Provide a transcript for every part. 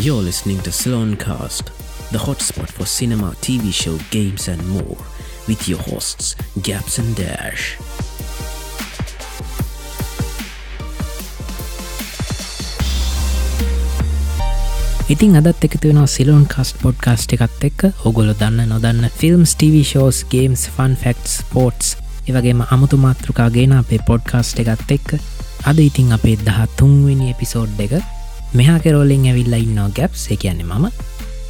You're listening to Cast, the hotspot for cinema, TV show, games, and more, with your hosts, Gaps and Dash. ඉතින් අදත් එක තියෙන Ceylon කස්ට podcast එකත් එක්ක. ඔගොල දන්න නොදන්න films TV shows games fun facts sports ඒවගේම අමුතු මාතෘකාගේන අපේ පොඩ්කාස්ට් එකත් එක්ක. අද ඉතින් අපේ දහ තුන්වෙනි එපිසෝඩ් එක. මෙහා කෙරෝලින් ඇවිල්ලා ඉන්නවා ගැප්ස් එකන්නේ මම.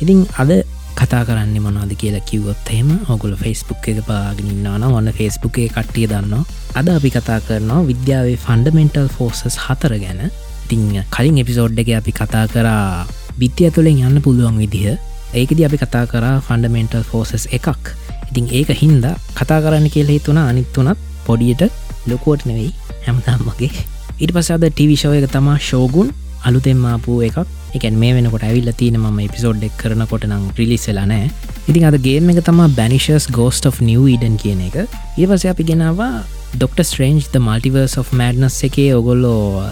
ඉතින් අද කතා කරන්න මොනාද කියලා කිව්වොත් එහෙම ඔගුල ෆෙස්බුක් එක පාගෙනන්නාන ඔන්න ෆෙස්බුක් එක කට්ටිය දන්නවා. අද අපි කතා කරනවා විද්‍යාවේ ෆන්ඩමෙන්ටල් ෆෝසස් හතර ගැන. ඉතිං කලින් එපිසෝඩ් එක අපි කතා කරා බිත්තිය තුළින් යන්න පුළුවන් විදිහ. ඒකද අපි කතා කරා ෆන්ඩමෙන්ටල් ෆෝසස් එකක්. ඉතින් ඒක හින්දා කතා කරන්න කියල හිතුන අනිත්තුනත් පොඩියට. ලොකුවට නෙවෙයි හැමතම්මගේ ඉට පසාද ටිවිශෝය එක තමා ශෝගුන් අලුතෙම්මාපු එකක්. එකන් මේ වෙනකොට ඇවිල්ල තින ම පිසෝඩ් එක් කරනකොට නම් ප්‍රිලිස්සලා නෑ ඉතින් අද ගේම එක තමා බැනිශස් ගෝස්ට of නිව ඩන් කියන එක. ඒවස අපි ගෙනවා Doctor Strange the Multiverse of Madness එකේ ඔගොල්ලෝ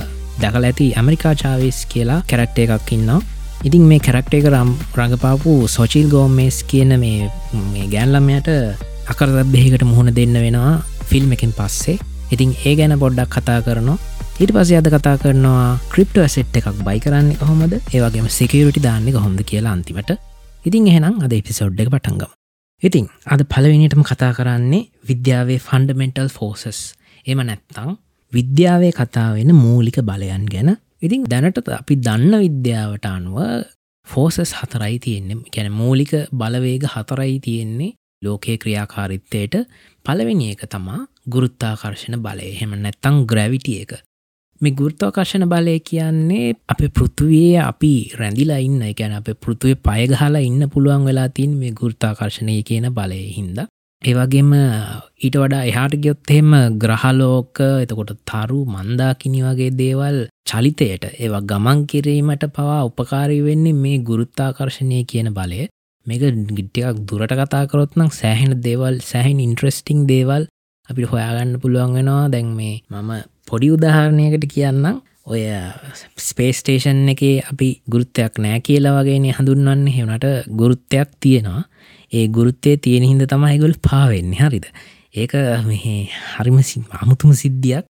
දකල ඇති ඇමරිකා චාවිස් කියලා කැරක්ට එකක් ඉන්නවා. ඉතින් මේ කැරක්ට එක රම් රඟපාපු සොචිල් ගෝමේස් කියන මේ ගෑන්ලම්මයට අකරදබ්බෙහිකට මුහුණ දෙන්න වෙනවා ෆිල්ම් එකින් පස්සේ. ඉතින් ඒ ගැන පොඩ්ඩක් කතා කරනවා. ඊට පස අද කතා කරනවා ක්‍රිප්ට ඇසෙට් එකක් බයි කරන්න කොහොමද? ඒවගේම සිකයුරටි දාන්න කොහොමද කියලා අන්තිමට. ඉතින් එහෙනම් අද එපිසෝඩ් එක පටන්ගම ඉතින් අද පලවෙනිටම කතා කරන්නේ විද්‍යාවේ ෆන්ඩමෙන්ටල් ෆෝසස් එම නැත්තං විද්‍යාවේ කතාවෙන මූලික බලයන් ගැන. ඉතින් දැනට අපි දන්න විද්‍යාවට අනුව ෆෝසස් හතරයි තියෙන්නේ. ගැන මූලික බලවේග හතරයි තියෙන්නේ ලෝකයේ ක්‍රියාකාරිත්තයට පලවෙනි එක තමා ගුරුත්තාකර්ශණ බලය. හෙම නැත්තං ග්‍රැවිටිය එක. මේ ගුරුත්තාකර්ශණ බලය කියන්නේ අප පෘතුවයේ අපි රැඳිලා ඉන්න ගැන අප පෘතුවේ පයගහලා ඉන්න පුළුවන් වෙලා තින් මේ ගුරුත්තාකර්ශණය කියන බලය හින්ද. ඒවගේම ඊට වඩා එහාට ගයොත්හෙම ග්‍රහලෝක එතකොට තරු මන්දාකිනි වගේ දේවල් චලිතයට ඒවා ගමන් කිරීමට පවා උපකාරී වෙන්නේ මේ ගුරුත්තාකර්ශණය කියන බලය. මේක ගිට්ටියක් දුරට කතාකරොත්නම් සෑහෙන දේවල් සෑහින් ඉන්ට්‍රස්ටිං දේවල් අපිට හොයාගන්න පුළුවන් වෙනවා. දැන් මේ මම පොඩි උදාහරණයකට කියන්නම්. ඔය ස්පේස්ටේෂන් එක අපි ගුරුත්තයක් නෑ කියලා වගේනේ හඳුන්වන්න. හෙවනට ගුරුත්තයක් තියෙනවා. ඒ ගුරුත්තේ තියෙන හිද තමයිගොල් පාවෙන්නේ. හරිද? ඒක මෙහේ හරිම අමුතුම සිද්ධියක්.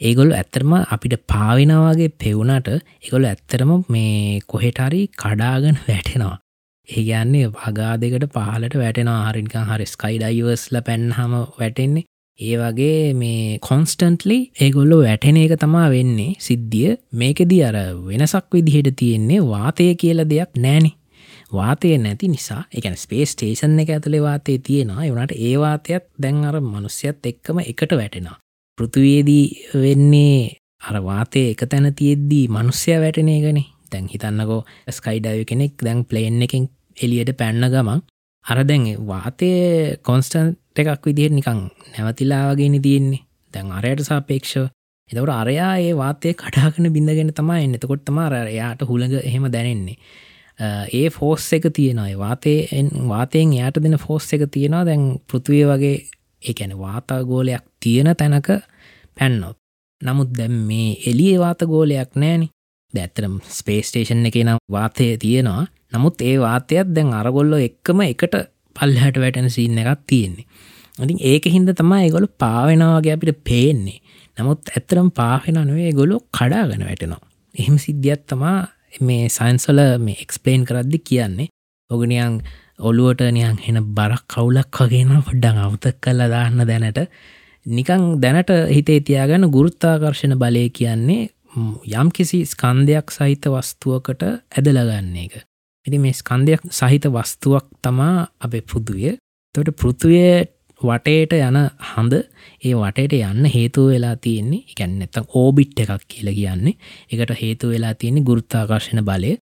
ඒගොල්ල ඇත්තරම අපිට පාවෙනවාගේ පෙවුණට එකගොල ඇත්තරම මේ කොහෙටරි කඩාගන වැටෙනවා. ඒගන්නේ වගා දෙකට පහලට වැටෙනවා. හරිනිකං හරි ස්කයි ඩයිවර්ස්ල පැන්හම වැටෙන්නේ. ඒ වගේ මේ කොන්ස්ටන්ටලි ඒගොල්ලො වැටෙන එක තමා වෙන්නේ සිද්ධිය. මේකෙදී අර වෙනසක් විදිහට තියෙන්නේ වාතය කියල දෙයක් නෑනෙ වාතය නැති නිසා එකන ස්පේස් ටේෂන් එක ඇතුළේ වාතය තියෙනවා. එවනට ඒ වාතයක් දැන් අර මනුස්්‍යත් එක්කම එකට වැටෙනවා. පෘතුවේදී වෙන්නේ අර වාතය එක තැන තියෙද්දී මනුස්්‍යය වැටනය ගනේ දැන් හිතන්නකෝ ස්කයිඩව කෙනෙක් දැන් ප්ලේන් එකින් එලියට පැන්න ගමන් අර දැන් වාතය කොන්ස්ටන්ට එකක් විදිහට නිකං නැවතිලාවගෙන තියෙන්නේ. දැන් අරයට සාපේක්ෂව. එතවට අරයා ඒ වාතය කටාකන බිඳගෙන තමයි එන්නතකොට තමාර එයාට හුළඟ එහෙම දැනෙන්නේ. ඒ ෆෝස් එක තියෙනයි වාතයෙන් වාතයෙන් යායට දෙන ෆෝස් එක තියෙනවා. දැන් පෘතිවය වගේ ඒඇන වාතාගෝලයක් තියෙන තැනක පැන්නොත්. නමුත් දැම් මේ එලිය වාතගෝලයක් නෑනි දැත්තරම් ස්පේස්ටේෂන් එක නම් වාතය තියෙනවා. නමුත් ඒ වාතයක් දැන් අරගොල්ලො එක්කම එකට පල්හට වැටෙන සින්න එකක් තියෙන්නේ. ඉතින් ඒක හින්ද තමයි ගොලු පාවෙනවාගේ අපිට පේන්නේ. නමුත් ඇත්තරම් පාහෙන නොවේ ගොලු කඩාගන වැටෙනවා. එහෙම සිද්ධියත් තමා මේ සයින්සල මේ එක්ස්පලේන් කරද්දි කියන්නේ. ඔගනියන් ඔලුවට නියන් හෙන බරක් කවුලක් වගේන පොඩ්ඩන් අවතක් කල්ල දාන්න දැනට. නිකං දැනට හිතේ තියාගන්න ගුරුත්තාකර්ශණ බලය කියන්නේ යම් කිසි ස්කන්ධයක් සහිත වස්තුවකට ඇදලගන්න එක. ඉති මේ ස්කන්ධයක් සහිත වස්තුවක් තමා අපේ පෘදුවිය තොට පෘතුවය වටේට යන හඳ ඒ වටට යන්න හේතුව වෙලා තියෙන්නේ එකැන් නැතම් ඕබිට් එකක් කියල කියන්නේ. එකට හේතු වෙලා තියෙන්නේ ගුරුත්තාකර්ශණ බලය.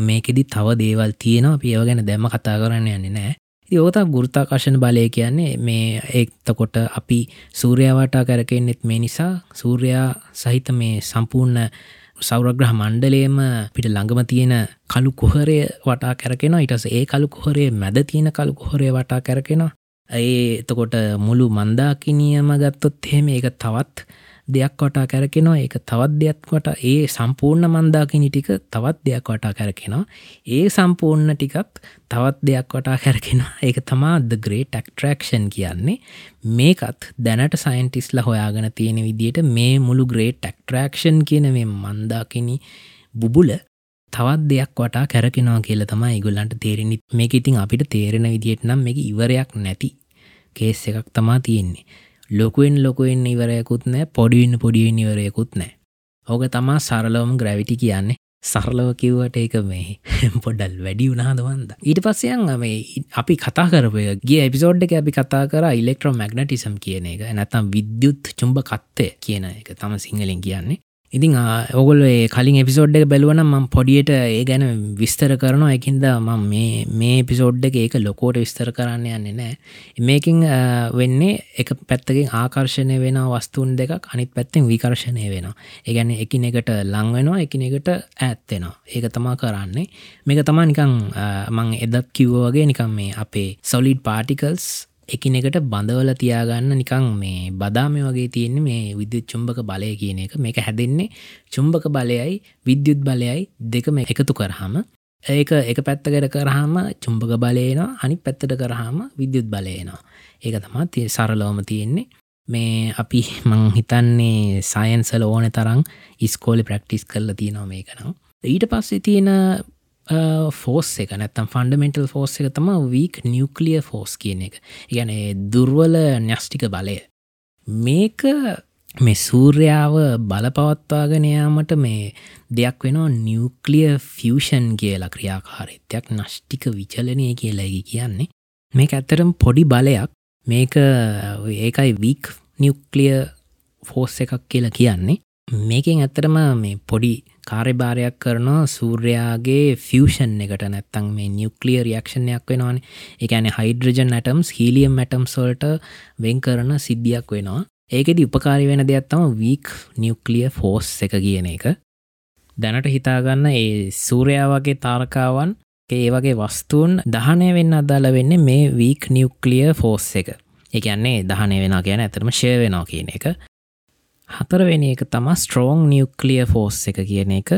මේකෙදි තව දේවල් තියෙනවා. පියව ගැන දැම කතා කරන්න යන්නේ නෑ යෝත ගුරුතාකර්ශණ බලය කියන්නේ. මේ එක්තකොට අපි සූරයාවටා කරකෙන්නෙත් මේ නිසා සූරයා සහිත මේ සම්පූර්ණ සෞරග්‍රහ මණ්ඩලේම පිට ළඟම තියෙන කළු කොහරය වටා කැරකෙන ඉටස ඒ කළු කොහරේ මැද තියෙන කළු කොහරය වටා කැරකෙනවා. ඒ එතකොට මුළු මන්දාකිනියම ගත්තොත් එහෙම ඒක තවත් දෙයක් වටා කැරකෙනවා. ඒක තවත් දෙයක් වට ඒ සම්පූර්ණ මන්දාකිනි ටික තවත් දෙයක් වටා කැරකෙනවා. ඒ සම්පූර්ණ ටිකත් තවත් දෙයක් වටා කැරකෙනවා. ඒක තමා ද ග්‍රේට් ටක්ට්‍රක්ෂන් කියන්නේ. මේකත් දැනට සයින්ටිස්ල හොයාගෙන තියෙන විදියට මේ මුළු ග්‍රේට් ටක්ට්‍රක්ෂන් කියන මේ මන්දාකිනි බුබුල තවත් දෙයක් වටා කැරකෙනවා කියල තම ඉගුල්ලන්ට තේරෙනි මේක ඉතින් අපිට තේරෙන විදියට නම් මේක ඉවරයක් නැති කේස් එකක් තමා තියෙන්නේ. ලොකුවෙන් ලොකුවෙන් ඉවරයකුත් නෑ පොඩිවෙන්න පොඩිවෙන් ඉවරයකුත් නෑ ඕක තමා සරලවම ග්‍රැවිටි කියන්නේ. සරලව කිව්වට ඒක මේ පොඩල් වැඩි වුණාදවන්ද ඊට පස්සයන් මේ අපි කතා කරපය ගේ එපිසෝඩ් එක අපි කතා කර ඉලෙක්ට්‍රෝ මැග්නටිසම් කියන එක නැතම් විද්‍යුත් චුම්භ කත්තය කියන එක. තම සිංහලෙන් කියන්නේ. ඉතිං ඔගොල කලින් එපිසෝඩ් එක බැලුවන ම පොඩියට ඒ ගැන විස්තර කරනවා. එකින්ද ම මේ පිසෝඩ් එක ඒක ලොකෝට විස්තර කරන්න යන්නේ නෑ මේකින් වෙන්නේ එක පැත්තකින් ආකර්ශණය වෙන වස්තුූන් දෙකක් අනිත් පැත්තෙන් විකර්ශණය වෙන ඒගැන එකින එකට ලංවෙනවා එකින එකට ඇත්තෙනවා ඒක තමා කරන්නේ. මේක තමා නිකං මං එදත් කිව්වගේ නිකම් මේ අපේ සොලිඩ් පාටිකල්ස් එකිනෙකට බඳවල තියාගන්න නිකං මේ බදාම වගේ තියෙන්නේ මේ විද්‍යුත් චුම්භක බලය කියන එක. මේක හැදෙන්නේ චුම්භක බලයයි විද්‍යුත් බලයයි දෙකම එකතු කරහම ඒක එක පැත්තකට කරහම චුම්භක බලයනවා අනි පැත්තට කරහම විද්‍යුත් බලයනවා ඒක තමා තිය සරලෝම තියෙන්නේ. මේ අපි මං හිතන්නේ සයන්සල ඕන තරම් ඉස්කෝලි ප්‍රක්ටිස් කරලා තියෙනවා මේකනම් ඊට පස්සේ තියෙන Uh, ෆෝස් එක නැත්තම් ෆන්ඩමෙන්ටල් ෆෝස් එක තම වීක් නිියවක්ලිය ෆෝස් කියන එක. ගැන දුර්වල න්‍යෂ්ටික බලය. මේක මේ සූර්යාව බලපවත්වාගෙනයාමට මේ දෙයක් වෙනවා නිියවක්ලිය ෆියෂන් කියලා ක්‍රියාකාරිත්‍යයක් නෂ්ටික විචලනය කියලාගි කියන්නේ. මේක ඇත්තරම් පොඩි බලයක්. මේක ඒකයි වීක් නිියක්ලිය ෆෝස් එකක් කියලා කියන්නේ. මේකෙන් ඇත්තරම මේ පොඩි කාර්යභාරයක් කරනවා සූර්යාගේ ෆියෂන් එකට. නැත්තං මේ නිියක්ලිය රියක්ෂණයක් වෙනවාන. එකන හයිඩ්‍රජන් ඇටම්ස් හීලියම් ඇටම් සොල්ට වෙන් කරන සිද්ධියක් වෙනවා. ඒකෙද උපකාරි වෙන දෙයක් තම වීක් නිියක්ලිය ෆෝස් එක කියන එක. දැනට හිතාගන්න ඒ සූරයා වගේ තාරකාවන් ඒ වගේ වස්තුූන් දහනය වෙන්න අදාල වෙන්න මේ වීක් නිියක්ලිය ෆෝස් එක. එකන්නේ දහනය වෙන කියන ඇතරම ශය වෙනවා කියන එක. හතරවෙනි එක තම ස්ට්‍රෝං නිියක්ලිය ෆෝස් එක කියන එක.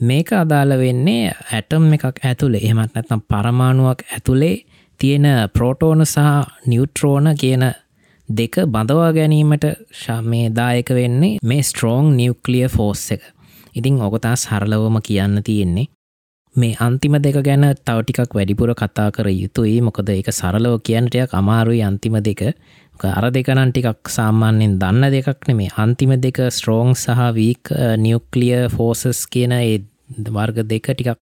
මේක අදාළ වෙන්නේ ඇටම් එකක් ඇතුළේ එහෙමත් නැත්නම් පරමාණුවක් ඇතුළේ තියෙන ප්‍රෝටෝන සහ නිියුට්‍රෝන කියන දෙක බඳවා ගැනීමට ශමේ දායක වෙන්නේ මේ ස්ට්‍රෝං නිියක්ලිය ෆෝස් එක. ඉතිං ඔකතා සරලවම කියන්න තියෙන්නේ. මේ අන්තිම දෙක ගැන තවටිකක් වැඩිපුර කතා කර යුතුයි. මොකද එක සරලව කියන්නටයක් අමාරුයි අන්තිම දෙක. අර දෙකනන් ටිකක් සාමාන්‍යෙන් දන්න දෙකක් නෙමේ අන්තිම දෙක ස්ට්‍රෝං සහ වීක් නිියක්ලිය ෆෝසස් කියන ඒ වර්ග දෙක ටිකක්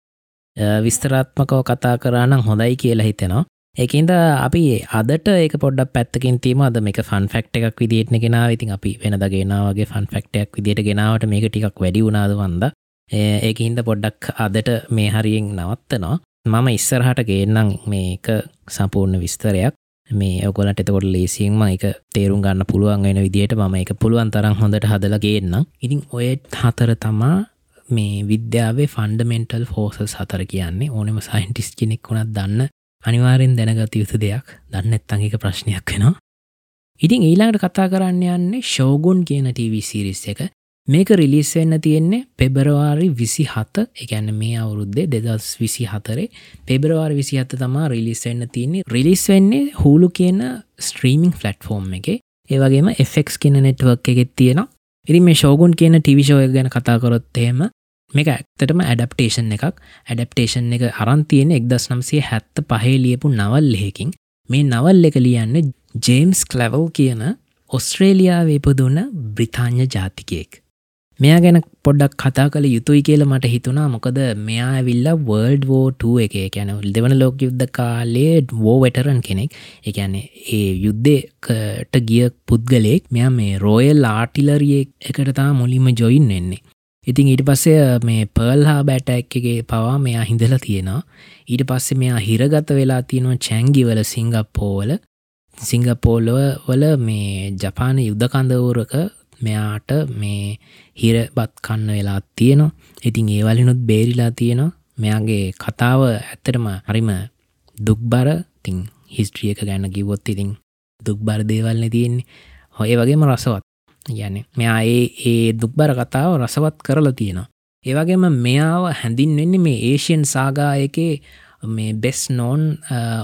විස්තරාත්මකව කතා කරනම් හොඳයි කියලා හිතෙනවා. ඒකන්ද අපි අදට ඒක පොඩ්ඩක් පැත්තකින් තීම අද මේක ෆන් ෆෙක්් එකක් විදිටන ගෙනාව ඉතින් අපි වෙනද ගෙනාවගේ ෆන් ෆෙක්ටයක් විදිට ගෙනාවට මේක ටිකක් වැඩි වුණාද වන්ද. ඒක හින්ද පොඩ්ඩක් අදට මේ හරියෙන් නවත්තනවා. මම ඉස්සරහට ගේන්නම් මේක සම්පූර්ණ විස්තරයක්. මේ ඔගොලට එතකොට ලේසියෙන්ම එක තේරුම් ගන්න පුළුවන් වෙන විදියට මම එක පුළුවන් තරම් හොඳට හදලගේන්නම් ඉතින් ඔය හතර තමා මේ විද්‍යාවේ ෆන්ඩමෙන්ටල් ෆෝසස් හතර කියන්නේ ඕනෙම සයින්ටිස් කෙනෙක් වුණත් දන්න අනිවාරෙන් දැනගත යුතු දෙයක්. දන්න එත්තංගික ප්‍රශ්නයක් වෙනවා. ඉතින් ඊළඟට කතා කරන්න යන්නේ ශෝගුන් කියන TV සිරිස් එක. මේක රිලිස් වෙන්න තියෙන්නේ පෙබරවාරි විසි හත එකැන්න මේ අවුරුද්දේ දෙදස් විසි හතරේ පෙබරවාර් විසි හත තමා රිලිස් වෙන්න තියන්නේ. රිලිස් වෙන්නේ හූලු කියන ස්ට්‍රීමිං ෆලට්ෆෝර්ම් එක. ඒවගේම එෆෙක්ස් කියන නෙට්වක් එකෙත් තියෙන ඉරි මේ ශෝගුන් කියන ටිවිශෝය ගැන කතාකොරොත්තේම මේක ඇත්තටම ඇඩප්ටේෂන් එකක්. ඇඩප්ටේෂන් එක අරන් තියෙන එක්දස් නම්සේ හැත්ත පහේ ලියපු නවල් ලෙකින් මේ නවල් එක ලියන්න ජේම්ස් කලවල් කියන ඔස්ට්‍රේලියාව ඉපදුන්න බ්‍රිතාන්‍ය ජාතිකයෙක්. මෙයා ගැන පොඩ්ඩක් කතා කළ යුතුයි කියල මට හිතුනා මොකද මෙයා ඇවිල්ල වර්ල්ඩ් වෝ එක ගැන දෙවන ලෝක යුද්ධ කාලේ වෝ වෙටරන් කෙනෙක්. එකන්නේ ඒ යුද්ධකට ගිය පුද්ගලෙක් මෙයා මේ රෝයල් ආටිලරිය එකට තා මුලින්ම ජොයින් වෙන්නේ. ඉතින් ඊට පස්සේ මේ පර්ල් හා බැටැක්කගේ පවා මෙයා හිඳල තියෙනවා. ඊට පස්සේ මෙයා හිරගත වෙලා තියෙනවා චැංගිවල සිංගප්පෝවල සිංගපෝලව වල. මේ ජපාන යුද්ධකන්දවරක මෙයාට මේ හිර බත් කන්න වෙලා තියෙනවා. ඉතින් ඒවලිනුත් බේරිලා තියෙනවා. මෙයාගේ කතාව ඇත්තටම හරිම දුක්බර. තින් හිස්ට්‍රියක ගැන්න කිවොත් ඉතින් දුක්බර දේවල්න තියෙන්නේ. හොය වගේම රසවත්. ගැන මෙයා ඒ ඒ දුක්බර කතාව රසවත් කරලා තියෙනවා. ඒවගේම මෙයාව හැඳින් වෙන්නේ මේ ඒෂයන් සාගා එකේ මේ බෙස් නෝන්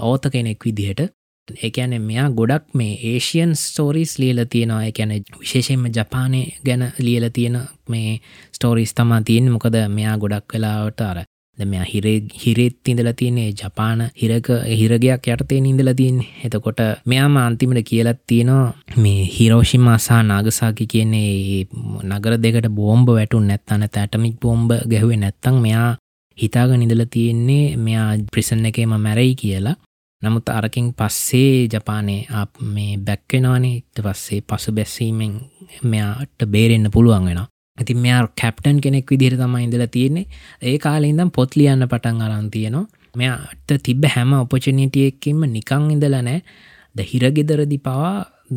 ඕත කෙනෙක් විදිහට. එකැන මෙයා ගොඩක් මේ ඒෂයන් ස්ටෝරිස් ලියල තියෙනවා. එකැන විශේෂෙන්ම ජපානය ගැන ලියල තියෙන මේ ස්ටෝරිස් තමා තියෙන් මොකද මෙයා ගොඩක් වෙලාවට අර මෙයා හිර හිරෙත් ඉඳල තියන්නේ. ජපාන හිරක හිරගයක් යටතේ ඉඳල තින් එතකොට මෙයාම අන්තිමට කියලත් තියෙනවා මේ හිරෝෂිම අසා නාගසාකි කියන්නේ නගර දෙකට බෝම්බ වැටුන් නැත්තන්න තැටමික් බෝම්බ ගැහුවේ නැත්තං මෙයා හිතාග නිදල තියෙන්නේ මෙයා ප්‍රිසන් එකේම මැරයි කියලා. නමුත් අරකින් පස්සේ ජපානයේ මේ බැක්වෙනවානේ ඉට පස්සේ පසු බැස්සීමෙන් මෙයාට බේරෙන්න්න පුළුවන් වෙන ඇති මෙයා කැප්ටන් කෙනෙක් විදිහර තමයි ඉඳලා තියෙන්නේ. ඒ කාලඉදම් පොත් ලියන්න පටන් අරන් තියෙනවා. මෙයාට තිබ හැම ඔපචනිටියක්කින්ම නිකං ඉඳල නෑ ද හිරගෙදරදි පවා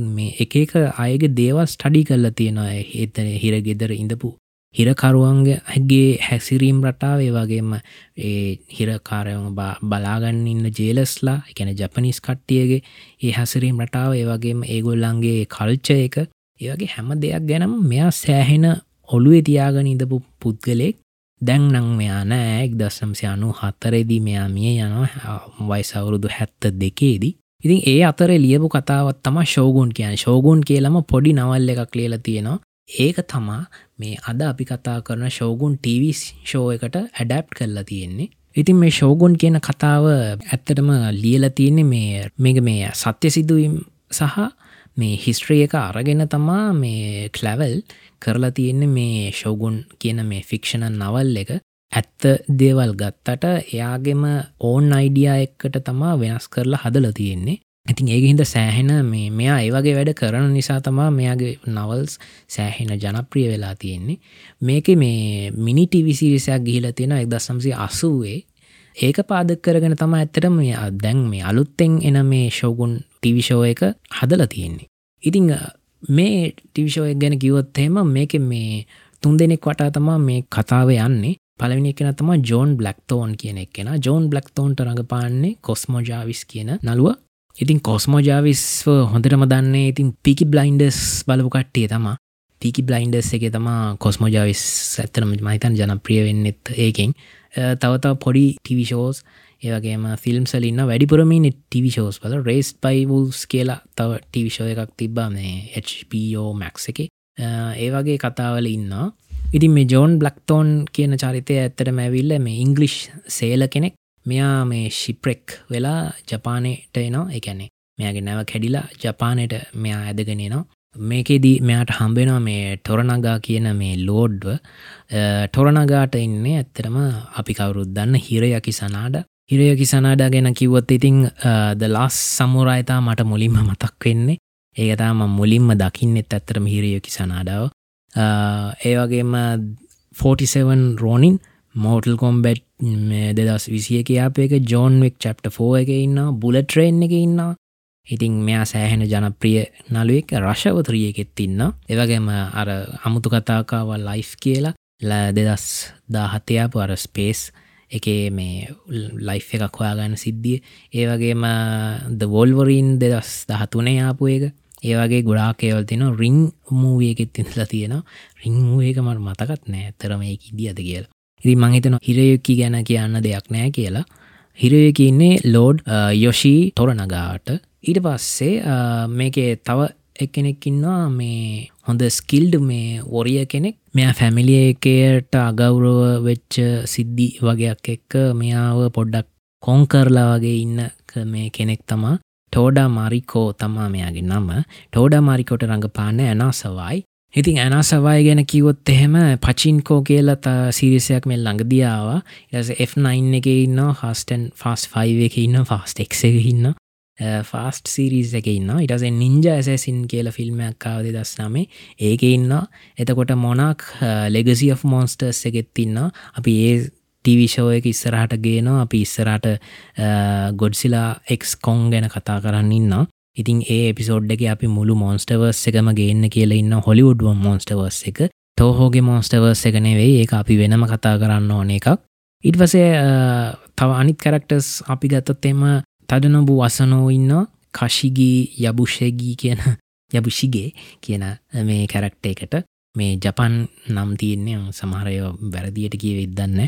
මේ එක එක අයගේ දේවස් ටඩි කරලා තියෙනවා. ඒත හිරගෙදර ඉඳපු හිරකරුවන්ගේ හැසිරීම් රටාවේ වගේම ඒ හිරකාරයම බලාගන්න ඉන්න ජේලස්ලා එකැන ජපනිස් කට්ටියගේ ඒ හැසිරීම් රටාව ඒවගේම ඒගොල්ලන්ගේ කල්ච එක ඒවගේ හැම දෙයක් ගැනම් මෙයා සෑහෙන ඔළුවේ තියාගෙන ඉඳපු පුද්ගලෙක් දැන් නං මෙයා නෑක් දසම්සය අනු හත්තරේදී මෙයා මිය යනවා වයිසවුරුදු හැත්ත දෙකේදී ඉතින් ඒ අතර ලියපු කතාවත් තම ශෝගුන් කියන ශෝගුන් කියලම පොඩි නවල් එකක් ලියල තියෙනවා. ඒක තමා මේ අද අපි කතා කරන ශෝගුන් TV ෂෝ එකට ඇඩැප් කරලා තියෙන්නේ. ඉතින් මේ ශෝගුන් කියන කතාව ඇත්තටම ලියල තියෙන්නේ මේ මේක මේ සත්‍ය සිදුවීම් සහ මේ හිස්ට්‍රිය එක අරගෙන තමා මේ කලැවල් කරලා තියෙන්නේ මේ ශෝගුන් කියන මේ ෆික්ෂණ නවල් එක. ඇත්ත දේවල් ගත්තට එයාගෙම ඕන් අයිඩියා එක්කට තමා වෙනස් කරලා හදල තියෙන්නේ. ඉතින් ඒක හිද සෑහෙන මේ මෙයා ඒවගේ වැඩ කරන නිසා තමා මෙයාගේ නවල්ස් සෑහෙන ජනප්‍රිය වෙලා තියෙන්නේ. මේක මේ මිනිටි විසිරිසයක් ගිහිල තියෙන එක් දසම්සි අසුවේ. ඒක පාදක් කරගෙන තම ඇත්තට මේ අදැන් මේ අලුත්තෙන් එන මේ ශෝගුන් ටිවිෂෝ එක හදල තියෙන්නේ. ඉතිං මේ ටිවිෂෝය ගැන කිවොත්හෙම මේක මේ තුන් දෙනෙක් වටා තමා මේ කතාව යන්නේ. පලවිනි කෙන තම ජෝන් බ්ලක්තෝන් කියන එක්ෙන ජෝන් බ්ලක්තෝන්ට රඟපාන්නේ කොස්මෝජාවිස් කියන නළුව. ඉතින් කොස්මෝජාවිස්ව හොඳටම දන්නේ ඉතින් පිකි බ්ලයින්ඩස් බලපු කට්ටිය තමා. පිකි බ්ලයින්ඩස් එක තමා කොස්මෝජාවිස් ඇත්තනම මහිතන් ජනප්‍රිය වෙන්නෙත් ඒකෙන්. තවතාව පොඩි ටිවිෂෝස් ඒවගේම ෆිල්ම් සලින්න වැඩිපුරමින් ටිවිෂෝස් බල රේස් පයිවල්ස් කියලා තව ටිවිෂෝ එකක් තිබ්බා මේ HPෝ මැක්ස් එක. ඒවගේ කතාවල ඉන්නවා. ඉතින් මේ ජෝන් බ්ලක්තෝන් කියන චරිතය ඇත්තට මැවිල්ල මේ ඉංගලිෂ් සේල කෙනෙක් මෙයා මේ ශිප්‍රෙක් වෙලා ජපානයට එනවා. එකැනෙ මෙයාගේ නැව කැඩිලා ජපානයට මෙයා ඇදගෙනනවා මේකෙදී මෙයාට හම්බෙනවා මේ ටොරනගා කියන මේ ලෝඩ්ව ටොරනගාට ඉන්නේ ඇත්තරම අපි කවුරුත් දන්න හිරයකි සනාඩ. හිරයකි සනාඩා ගැන කිව්වොත් ඉතිං ද ලස් සමුරායතා මට මුලින්ම මතක් වෙන්නේ. ඒකතාම මුලින්ම දකින්නෙත් ඇත්තරම හිරයකි සනාඩාව. ඒවගේම 47 රෝනින් මෝටල් කොම්බැට් දෙදස් විසිය කියාපයක ජෝන්වෙක් චප්ට ෆෝ එක ඉන්න බුලට්‍රේන් එක ඉන්න ඉතින් මෙයා සෑහෙන ජනප්‍රිය නලුවෙක් රශවතරියකෙත් ඉන්න එවගේම අර අමුතු කතාකාවල් ලයිෆ් කියලා ල දෙදස් දාහතයාපු අර ස්පේස් එකේ මේ ලයිෆ් එකක් හොයාගන්න සිද්ධිය. ඒවගේම ද වොල්වරීන් දෙදස් දහතුනේ ආපු එක. ඒවගේ ගොඩාක් ඒවල් තින රිං මූවියකෙත් තිඳලා තියෙන රිං මූඒක මට මතකත් නෑ. තරම එක ඉදිියද කියලා. ඉරි මහිතන හිරයුකි ගැන කියන්න දෙයක් නෑ කියලා. හිරයකි ඉන්නේ ලෝඩ් යොෂී තොරනගාට ඊට පස්සේ මේකේ තව එක්කෙනෙක්කින්නවා මේ හොඳ ස්කිල්ඩ් මේ ඔරිය කෙනෙක්. මෙයා ෆැමිලිය එකයට අගෞරව වෙච්ච සිද්ධි වගේයක් එක්ක මෙයාව පොඩ්ඩක් කොංකරලා වගේ ඉන්න මේ කෙනෙක් තමා. ටෝඩා මාරිකෝ තමා මෙයාගේ නම. ටෝඩා මාරිකොට රඟපාන්න ඇනා සවයි ඉතින් ඇනසවාය ගැන කිවොත් එහෙම පචින්කෝ කියලත් සිරිසයක් මෙල් ළඟදියාව ඉස F9 එක ඉන්න හස්ටන් ෆස් 5 එක ඉන්න ෆස්ට එක් එක ඉන්න ෆාස්ට සිරිස් එක ඉන්න ඉටස නින්ජ ඇසසින් කියල ෆිල්ම්මයක් කාවද දස් නමේ ඒක ඉන්න එතකොට මොනක් ලෙගසි of මෝන්ස්ටර්ස් එකෙත් ඉන්න අපි ඒ ටිවිෂෝ එක ඉස්සරහට ගේනවා. අපි ඉස්සරට ගොඩ්සිලා එක්ස් කොන් ගැන කතා කරන්න ඉන්න ඉතින් ඒ පිසෝඩ් එක අපි මුළු මෝන්ස්ටවර්ස් එකම ගේන්න කියල ඉන්න හොලිවුඩ්ුව මෝන්ස්ටවර්ස් එක. තෝහෝගේ මෝන්ස්ටවර්ස් එක නෙවෙයි ඒ අපි වෙනම කතා කරන්න ඕන එකක්. ඉටවසේ තව අනිත් කරක්ටර්ස් අපි ගත්තොත් එම තඩනොබු වසනෝ ඉන්න කශිගී යබුෂයගී කියන යබුෂිගේ කියන මේ කැරක්ට එකට. මේ ජපන් නම් තියන්නේ. සමහරය වැරදියට කිය වෙදන්න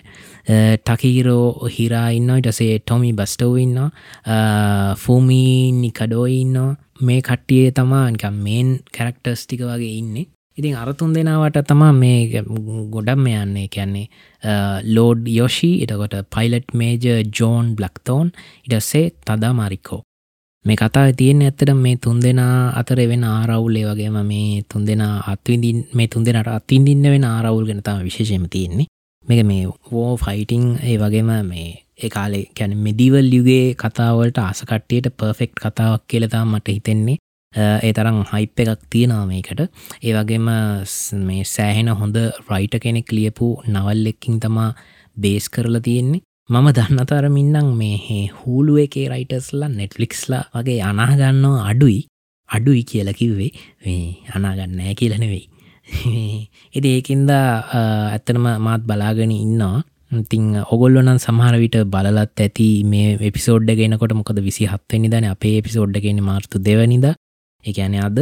ටකීරෝ හිරා ඉන්න ඉටසේ ටොමි බස්ටෝ ඉන්න ෆූමී නිකඩෝ ඉන්න මේ කට්ටියේ තමා මේන් කැරක්ටර්ස් ටික වගේ ඉන්නේ. ඉතින් අරතුන් දෙනාවට තමා මේ ගොඩම් යන්නේ කියන්නේ ලෝඩ් යෝෂි එතකොට පයිලට් මේජ ජෝන් බ්ලක්තෝන් ඉටස්සේ තදා මරිකෝ මේ කතා තියෙන ඇත්තට මේ තුන් දෙනා අතර වෙන ආරවුල්ලේ වගේම මේ තුන් දෙනා අත්විඳින් මේ තුන් දෙනට අත්තින්දින්න වෙන ආරවුල් ගෙනතාව විශේෂම තියෙන්නේ. මේක මේ වෝ ෆයිටිං ඒ වගේම මේ ඒකාලේ කැන මෙදිවල් යුගේ කතාවලට ආසකට්ටියට පර්ෆෙක්් කතාවක් කියලතා මට හිතෙන්නේ. ඒ තරම් හයිප් එකක් තියෙනවා මේකට. ඒ වගේම මේ සෑහෙන හොඳ රයිට කෙනෙක් ලියපු නවල් එක්කින් තමා බේස් කරලා තියෙන්නේ. මම දන්නතරමින්නම් මේ හූලුව එකේ රයිටස්ලා නෙට්ලික්ස්ලා වගේ අනාගන්නවා අඩුයි. අඩුයි කියලා කිව්වේ. මේ අනාගන්නෑ කියලනෙවෙයි එති ඒකින්ද ඇත්තනම මාත් බලාගෙන ඉන්නවා. ඉතිං ඔගොල්ලොනන් සමහරවිට බලලත් ඇති මේ එපිසෝඩ්ඩ ගෙනකොට මොකද විසි හත්වනි දන අපේ එපිසෝඩ්ඩගෙන මාර්තු දෙවනිද. එකන අද.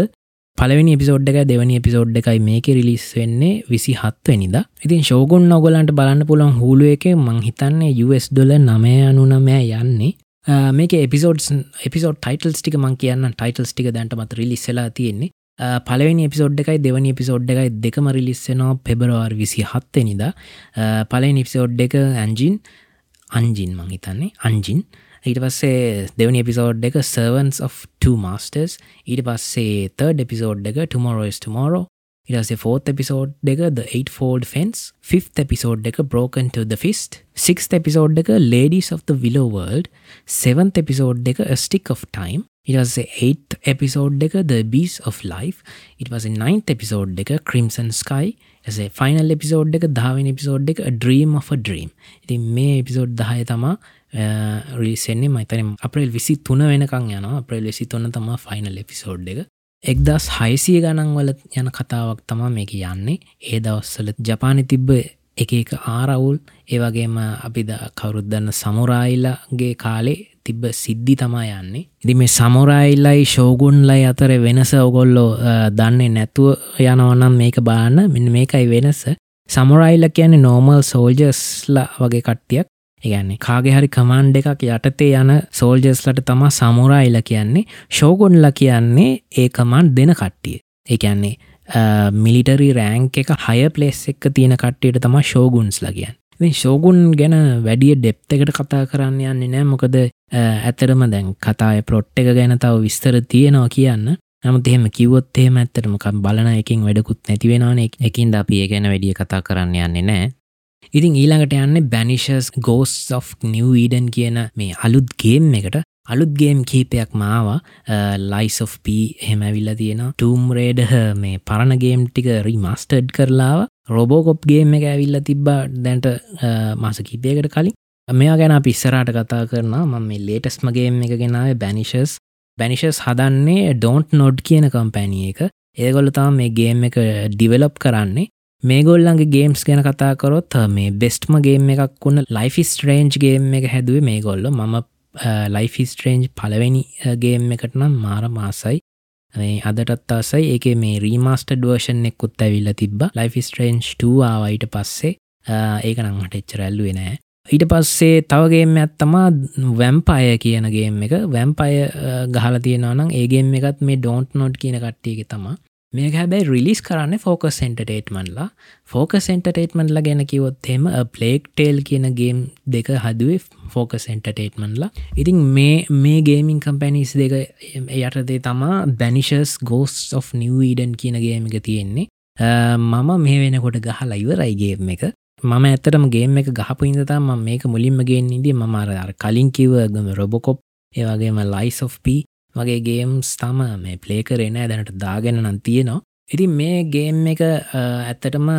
පලවෙනි එපිසෝඩ් එක දෙවනි එපිසෝඩ් එකයි මේක රිලිස් වෙන්නේ විසි හත්වනිද ඉතින් ශෝගුන් නොගලන්ට බලන්න පුළන් හුළුව එක මං හිතන්නේ US ඩොල නමය අනු නමෑ යන්නේ. මේක එපිසෝඩ් එපිසෝඩ් ටයිටල්ස් ටික මං කියන්න ටයිටල්ස් ටික දැන්ට මත රිලිස්සලා තියෙන්නේ. පලවෙනි එපිසෝඩ් එකයි දෙවනි එපිසෝඩ් එකයි දෙකම රිලිස්සෙනවා පෙබරවාර් විසි හත්තනිද පලෙන් එපිසෝඩ් එක ඇන්ජින් අංජින් මං හිතන්නේ අංජින් ඊට පස්සේ දෙවනි එපිසෝඩ් එක සර්වන්ස් of two masters ඊට පස්සේ තර්ඩ එපිසෝඩ් එක tomorrowස් tomorrow ඉරසේ ෆෝත් එපිසෝඩ් එක the 8 fold fence fifth episode එක broken to the fist sixth episode එක ladies of the willow world seventh episode එක a stick of time ඉටසේ 8 එපිසෝඩ් එක the bees of life ඉට පස 9th එපිසෝඩ් එක crimson sky ඇසේ final episode එක දහවෙන එපිසෝඩ් එක ඩ්‍රීම් of a dream ඉති මේ එපිසෝඩ් දහය තමා රිසෙන්නේ මයිතන අප්‍රේල් විසි තුන වෙනකං යන අප්‍රේල් විසි තුන්න තම ෆයිනල් එපිසෝඩ් එක. එක්දස් හයිසිය ගණන්වල යන කතාවක් තමා මේක යන්නේ. ඒ දවස්සල ජපානි තිබ්බ එක එක ආරවුල් ඒවගේම අපි කවුරුද්දන්න සමුරායිල්ලගේ කාලේ තිබ්බ සිද්ධි තමා යන්නේ. ඉදි මේ සමුරායිල්ලයි ශෝගුන්ලයි අතර වෙනස ඔගොල්ලෝ දන්නේ නැතුව යනවනම් මේක බාන්න මෙන්න මේකයි වෙනස. සමුරයිල්ල කියන්නේ නෝමල් සෝල්ජස්ලා වගේ කට්ටියක්. ඒගන්නේ කාගේ හරි කමන්්ඩ එකක් යටතේ යන සෝල්ජස්ලට තමා සමුරයිල කියන්නේ ශෝගොන්ල කියන්නේ ඒ කමන්් දෙන කට්ටිය. ඒකන්නේ මිලිටරි රෑන්ක් එක හය පලෙස් එක්ක තියෙන කට්ටියට තම ශෝගුන්ස් ලගියන් ශෝගුන් ගැන වැඩිය ඩෙප් එකට කතා කරන්න යන්නේ නෑ මොකද ඇතරම දැන් කතාය පලොට් එක ගැන තව විස්තර තියෙනවා කියන්න. නමුත් එහෙම කිවොත් එහෙම ඇත්තරමකම් බලන එකින් වැඩකුත් නැතිවෙනවාන එකින් ද අපි ඒ ගැන වැඩිය කතා කරන්න යන්නේ නෑ ඉතින් ඊළඟට යන්න බැනිශස් ගෝස් of නිව ඊඩන් කියන මේ අලුත් ගේම් එකට. අලුත් ගේම් කීපයක් මාවා. ලයිස් of P හෙමැවිල්ල තියෙන ටම් රේඩ මේ පරණගේම් ටික රිමස්ටඩ් කරලාව. රොබෝකොප් ගේම් එක ඇවිල්ල තිබ්බා දැන්ට මාස කිපයකට කලින්. මෙයා ගැන පිස්සරට කතා කරන ම මේ ලේටස්මගේම් එක ගෙනාව බැනිශස් බැනිශස් හදන්නේ ඩෝන්ට් නොඩ් කියන කම්පැනිය එක. ඒගොල්ල තාම මේ ගේම් එක ඩිවලොප් කරන්නේ. මේගොල්ලන්ගේ ගේම්ස් ගැන කතාකරොත් මේ බෙස්ට්ම ගේම් එකක් වුණ ලයිෆි ස්ට්‍රේන්ජ් ගේම් එක හැදුවේ මේගොල්ල. මම ලයිෆි ස්ට්‍රේන්ජ් පලවෙනි ගේම් එකට නම් මාර මාසයි. මේ අදටත් අසයි ඒක මේ රීමස්ට ඩුවර්ෂන් එක්කුත් ඇවිල්ල තිබ ලයිෆි ස්ට්‍රේන්ජ් 2 ආවයිට පස්සේ. ඒක නංහට එච්චරැල්ලුවේ නෑ. ඊට පස්සේ තවගේම ඇත්තමා වැම්පය කියනගේම් එක. වැම්පය ගහල තියෙනවනම් ඒගේම් එකත් මේ ඩෝන්ට් නොඩ් කියන කට්ටියක තමා මේක හැබැයි රිලිස් කරන්න ෆෝකස් එන්ටටේට්මන්ලා ෆෝකස් එන්ටටේට්මන්ලා ගැන කිවොත්හෙම ප්ලේක් ටේල් කියන ගේම් දෙක හදුවේ ෆෝකස් එන්ටටේට්මන්ලා ඉතින් මේ මේ ගේමින් කම්පැනිස් දෙක යටදේ තමා බැනිශස් ගෝස් of නිවීඩන් කියන ගේම එක තියෙන්නේ. මම මේ වෙනකොට ගහලා ඉවරයිගේම් එක. මම ඇත්තටම ගේම එක ගහපු ඉඳතා ම මේක මුලින්ම ගෙන් ඉදී මමාර කලින් කිවගම රොබොකොප් ඒවගේම ලයිස් of P වගේ ගේම්ස් තම මේ ප්ලේ කරෙන දැනට දාගෙන නම් තියෙනවා. ඉතින් මේ ගේම් එක ඇත්තටම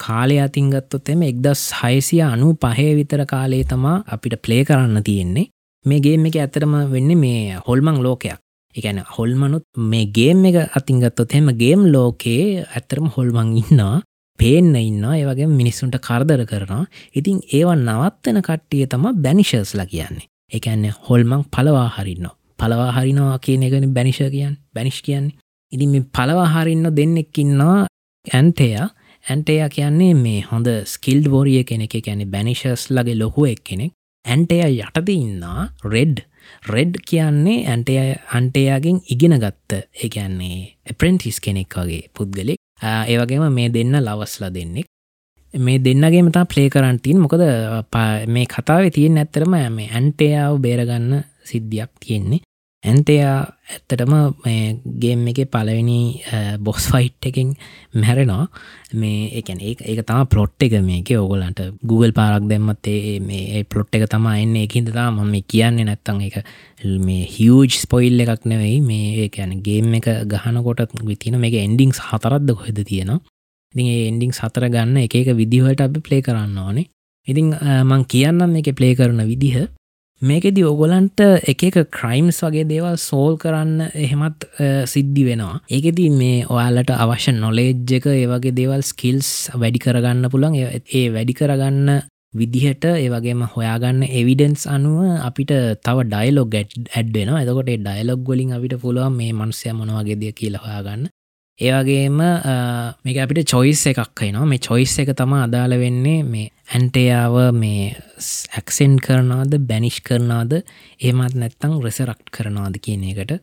කාලය අතින්ගත්තොත් එම එක්දස් හයිසිය අනු පහේ විතර කාලේ තමා අපිට ප්ලේ කරන්න තියෙන්නේ. මේ ගේම් එක ඇතරම වෙන්න මේ හොල්මං ලෝකයක්. එකන හොල්මනුත් මේ ගේම් එක අතින්ගත්තොත් එම ගේම් ලෝකයේ ඇත්තරම හොල්මං ඉන්නවා පේන්න ඉන්න ඒවගේ මිනිස්සුන්ට කරදර කරනවා. ඉතින් ඒවා නවත්තන කට්ටිය තම බැනිශර්ස්ලා කියන්නේ. එකන්නේ හොල්මං පලවා හරින්නවා පලවා හරිනවා කියන එකන බැනිශ කියන් බැනිශ් කියන්නේ. ඉදි මේ පලවහරින්න දෙන්නෙක්කින්නවා ඇන්ටය. ඇන්ටයා කියන්නේ මේ හොඳ ස්කිල්ඩ් වෝරිය කෙනෙක. ඇැනෙ බැනිශස් ලගේ ලොකු එක් කෙනෙක් ඇන්ටය යටද ඉන්නා රෙඩ් රෙඩ් කියන්නේ ඇන්ටය අන්ටයාගෙන් ඉගෙන ගත්ත ඒකන්නේ එප්‍රෙන්ටිස් කෙනෙක් වගේ පුද්ගලෙක්. ඒවගේම මේ දෙන්න ලවස්ලා දෙන්නෙක්. මේ දෙන්නගේ මතා ප්ලේ කරන්ටීන් මොකද මේ කතාව තියෙන ඇත්තරම මේ ඇන්ටයාව බේරගන්න සිද්ධියක් තියෙන්නේ. ඇන්තයා ඇත්තටම ගේම් එක පලවෙනි බොස් ෆයිට් එකින් මැරෙනවා. මේ එකන ඒ ඒක තම පලොට් එක මේක. ඔගොලන්ට Google පාරක් දැම්මත් ඒ මේ පලොට් එක තම එන්න. එකින්ද තා මම කියන්නේ. නැත්තං එක මේ හියජ් ස්පොයිල් එකක් නෙවෙයි. මේ ඒැන ගේම් එක ගහනකොට විතින මේක එන්ඩිංස් හතරත්ද කොහෙද තියෙනවා? ඉතින් එන්ඩිං සතර ගන්න එක එක විදිහට අපි ප්ලේ කරන්න ඕනේ. ඉතිං මං කියන්නම් එක ප්ලේ කරන විදිහ. මේකෙදි ඔගොලන්ට එක එක ක්‍රයිම්ස් වගේ දේවල් සෝල් කරන්න එහෙමත් සිද්ධි වෙනවා. ඒකෙති මේ ඔයාලට අවශ්‍ය නොලේජ් එක ඒවගේ දේවල් ස්කිල්ස් වැඩි කරගන්න පුළන් ඒ වැඩි කරගන්න විදිහට ඒවගේම හොයාගන්න එවිඩන්ස් අනුව අපිට තව ඩයිලොග් ඇඩ්වෙන එතකොට ඩයිලොග් ගොලින් අපිට පුළුවන් මේ මනුසය මොනවගේදය කියලා හොයාගන්න. ඒවගේම මේක අපිට චොයිස් එකක් නවා මේ චොයිස් එක තම අදාළ වෙන්නේ මේ ඇන්ටයාව මේ ඇක්සෙන්් කරනවාද බැනිෂ් කරනාද ඒමත් නැත්තං රෙසරක්් කරනවාද කියන එකට.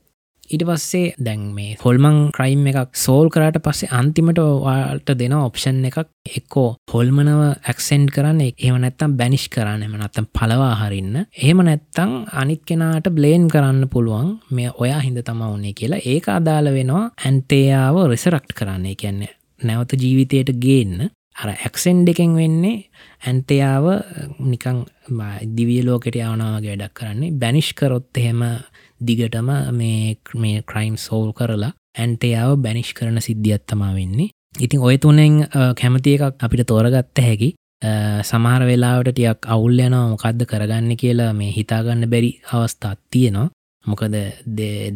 ඉට පස්සේ දැන් මේ හොල්මං ක්‍රයිම් එකක් සෝල් කරට පස්සේ අන්තිමට වාට දෙන ඔප්ෂන් එකක් එක්කෝ හොල්මනව ඇක්සෙන්් කරන්න එහම නැත්තම් බැනිෂ් කරන්න එම නත්තම් පලවා හරින්න. එහෙම නැත්තං අනිත් කෙනාට බ්ලේන් කරන්න පුළුවන් මේ ඔයා හිද තම වන්නේ කියලා. ඒක අදාළ වෙනවා ඇන්ටේයාව රිසරක්ට් කරන්නේ. කියන්නේ නැවත ජීවිතයට ගේන්න. අර ඇක්සෙන්් එකෙන් වෙන්නේ ඇන්ටයාව නිකං දිවිය ලෝකට යවනාවගේ වැඩක් කරන්නේ. බැනිෂ් කරොත් එහෙම දිගටම මේ මේ ක්‍රයිම් සෝල් කරලා ඇන්ටයාව බැනිෂ් කරන සිද්ධියත්තමා වෙන්නේ. ඉතින් ඔය තුනෙන් කැමති එකක් අපිට තෝරගත්ත හැකි සමහර වෙලාවට ටියක් අවුල් යනවා මොකක්ද කරගන්න කියලා මේ හිතාගන්න බැරි අවස්ථාත් තියෙනවා. මොකද